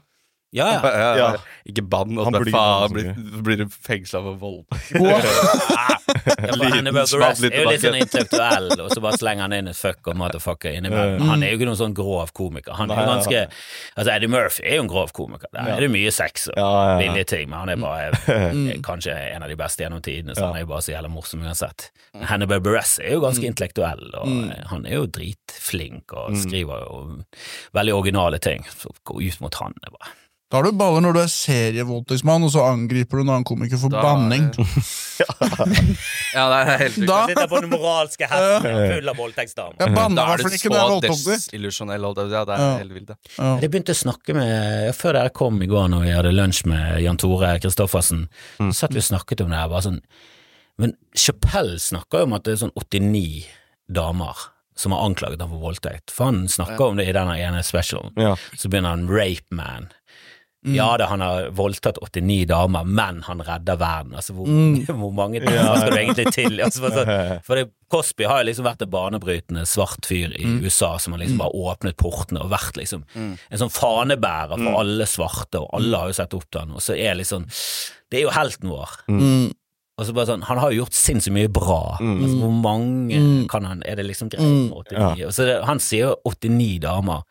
Ja, ja. Ja, Ja. Ikke bann, og Han så blir bare faen, blir, blir du fengsla for vold. Ja, Hannibal Buress er jo litt sånn intellektuell, og så bare slenger han inn et fuck og motherfucker innimellom. Han er jo ikke noen sånn grov komiker. Han er jo ganske Altså, Eddie Murphy er jo en grov komiker. Der er det mye sex og billige ting, men han er bare er kanskje en av de beste gjennom tidene, så han er jo bare så jævla morsom uansett. Hannibal Buress er jo ganske intellektuell, og han er jo dritflink og skriver jo veldig originale ting. Så gå ut mot han er bare Da har du baller når du er serievoldtektsmann, og så angriper du en annen komiker for Da- banning. Ja, det er helt Da- Sitter på den moralske hesten full av voldtektsdamer. Ja, Da er du så desillusjonell. Ja, det er Ja. helt vilt, det. Ja. Jeg begynte å snakke med Før dere kom i går når vi hadde lunsj med Jan Tore Kristoffersen, så satt vi og snakket om det her. Bare sånn, men Chappelle snakker jo om at det er sånn 89 damer som har anklaget ham for voldtekt. For han snakker om det i denne ene specialen. Ja. Så begynner han Rape Man. Ja da, han har voldtatt 89 damer, men han redder verden. Altså, hvor, hvor mange damer skal du egentlig til? Altså, for for det, Cosby har jo liksom vært en banebrytende svart fyr i USA som har liksom bare åpnet portene og vært liksom en sånn fanebærer for alle svarte, og alle har jo sett opp til han, og så er liksom Det er jo helten vår. Mm. Og så bare sånn, Han har jo gjort sinnssykt mye bra. Altså, hvor mange kan han Er det liksom greit med 89? Og så det, han sier jo 89 damer.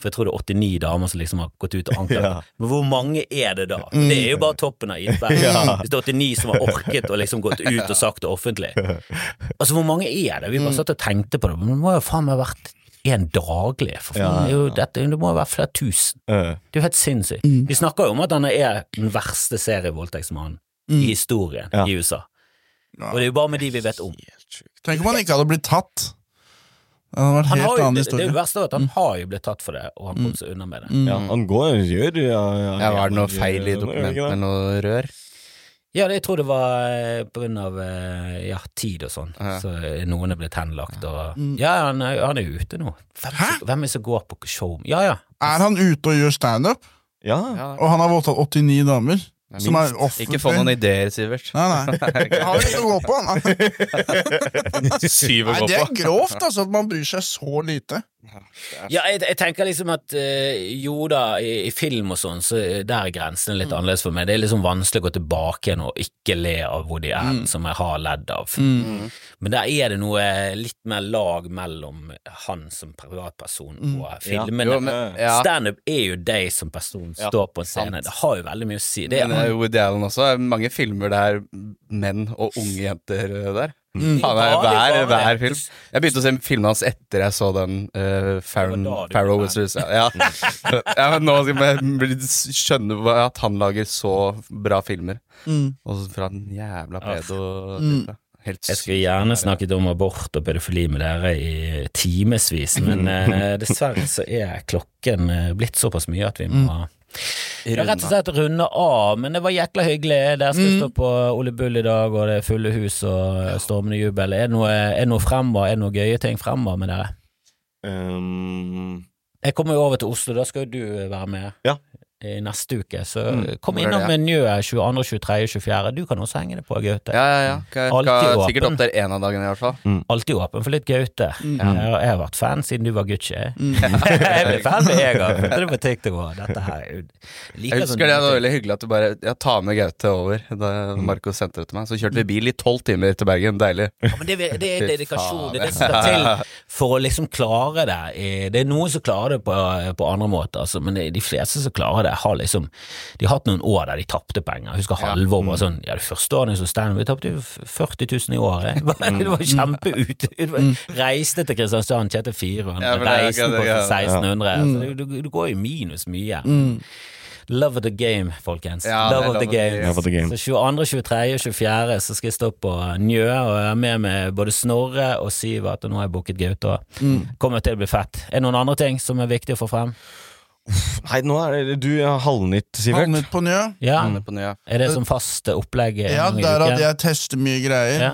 For jeg tror det er 89 damer som liksom har gått ut og anklaget. Ja. Men hvor mange er det da? Det er jo bare toppen av isberget. Hvis det er 89 som har orket å liksom gått ut og sagt det offentlig. Altså, hvor mange er det? Vi bare satt og tenkte på det, men det må jo faen meg ha vært en daglig. For faen, det, er jo, dette, det må jo være flere tusen. Det er jo helt sinnssykt. Vi snakker jo om at han er den verste serievoldtektsmannen i historien Ja. i USA. Og det er jo bare med de vi vet om. Tenk om han ikke hadde blitt tatt. Det hadde vært Han helt har jo, annen historie. det det verste er at han har jo blitt tatt for det, og han kom seg unna med det. ja, han går gjør ja, ja, Ja, Var det noe feil i dokumentet dokumentene noe rør? Ja, det, jeg tror det var eh, på grunn av eh, ja, tid og sånn. Ja. Så er noen er blitt henlagt og Ja, han er, han er ute nå. Hvem, det- hvem er det som går på show? Ja, ja. Er han ute og gjør standup, Ja, Ja. og han har voldtatt 89 damer? Som er offentlig? Ikke få noen ideer, Sivert. Nei, nei. Jeg har litt å gå på. Nei. Syv å Nei, gå det er grovt, altså, at man bryr seg så lite. Ja, jeg, jeg tenker liksom at eh, jo da, i, i film og sånn, så der er grensene litt annerledes for meg. Det er liksom vanskelig å gå tilbake igjen og ikke le av Woody Allen, som jeg har ledd av. Men der er det noe litt mer lag mellom han som privatperson og filmene. Ja. men- ja. Standup er jo deg som person står på en scene. Det har jo veldig mye å si. Det er, Men eh, Woody Allen også. er Mange filmer der menn og unge jenter eh, der. Han er hver, hver film. Jeg begynte å se filmene hans etter jeg så den uh, Farrow Wizards. Ja. ja, men nå skal jeg skjønne at han lager så bra filmer. Mm. Og så fra den jævla pedo Mm. Helt Jeg skulle gjerne snakket om abort og pedofili med dere i timevis, men uh, dessverre så er klokken eh, blitt såpass mye at vi må ja, rett og slett runde av. Men det var jækla hyggelig. Dere skal stå på Ole Bull i dag, og det er fulle hus og stormende jubel. Er det noe, er noe fremover? Er det noe gøye ting fremover med dere? Um, Jeg kommer jo over til Oslo, da skal jo du være med. Ja. I neste uke, så kom hvor er innom Njø 22., 23., 24. Du kan også henge det på, Gaute. Ja, ja, ja. Alltid skal åpen. sikkert opp der en av dagene, i hvert fall. Alltid åpen for litt Gaute. Mm. Jeg, har- jeg har vært fan siden du var Gucci. jeg ble fan med en gang. Det på TikTok. Dette her er jo Jeg husker det, det var veldig hyggelig at du bare ja, ta med Gaute over. Da Marco sendte det til meg. Så kjørte vi bil i tolv timer til Bergen. Deilig. Ja, men det, det er dedikasjon. Det er det som skal til for å liksom klare det. Eh, Det er noen som klarer det på, på andre måter, altså, men det- er de fleste som klarer det, har liksom De har hatt noen år der de tapte penger. Jeg husker Halvor var sånn Ja, det første året som standup, vi tapte jo 40 000 i året. Det var kjempeute. Reiste til Kristiansand, tjente 400, det er reiste på 1600. Altså, du, du går jo minus mye. Love of the game, folkens. Ja, det love of the game. Love the game. Så 22., 23., 24. så skal jeg stå på Njø, og jeg er med med både Snorre og Sivert, og nå har jeg booket Gaute òg. Kommer til å bli fett. Er det noen andre ting som er viktig å få frem? Nei, nå er det du halvnytt, Sivert. Halvnytt på Njø. Ja, Halvnytt på Nya. Er det som faste opplegg Ja, der at jeg tester mye greier. Ja.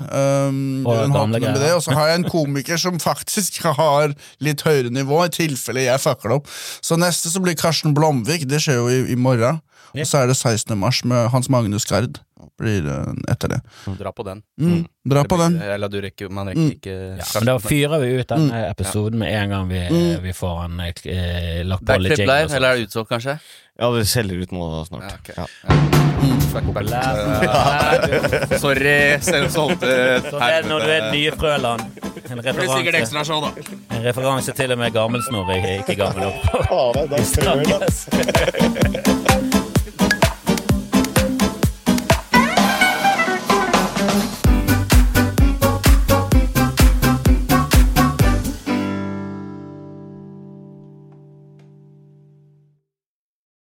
Um, og så har jeg en komiker som faktisk har litt høyere nivå, i tilfelle jeg fucker det opp. Så neste så blir Karsten Blomvik, det skjer jo i, i morgen. Ja. Og så er det 16. mars med Hans Magnus Gard. Blir det etter det. Dra på den. Mm, dra på den. Eller du rekker Man rekker ikke Ja, men da fyrer vi ut denne episoden med en gang vi, vi får den eh, lagt på litt jingle eller er det utsolgt, kanskje? Ja, vi selger ut nå snart. Ja, okay. Ja. Fuck Sorry, selv solgte Så det er når du er nye Frøland. En blir referanse, show, da. en referanse til og med gammelsnorre, ikke gammel opp.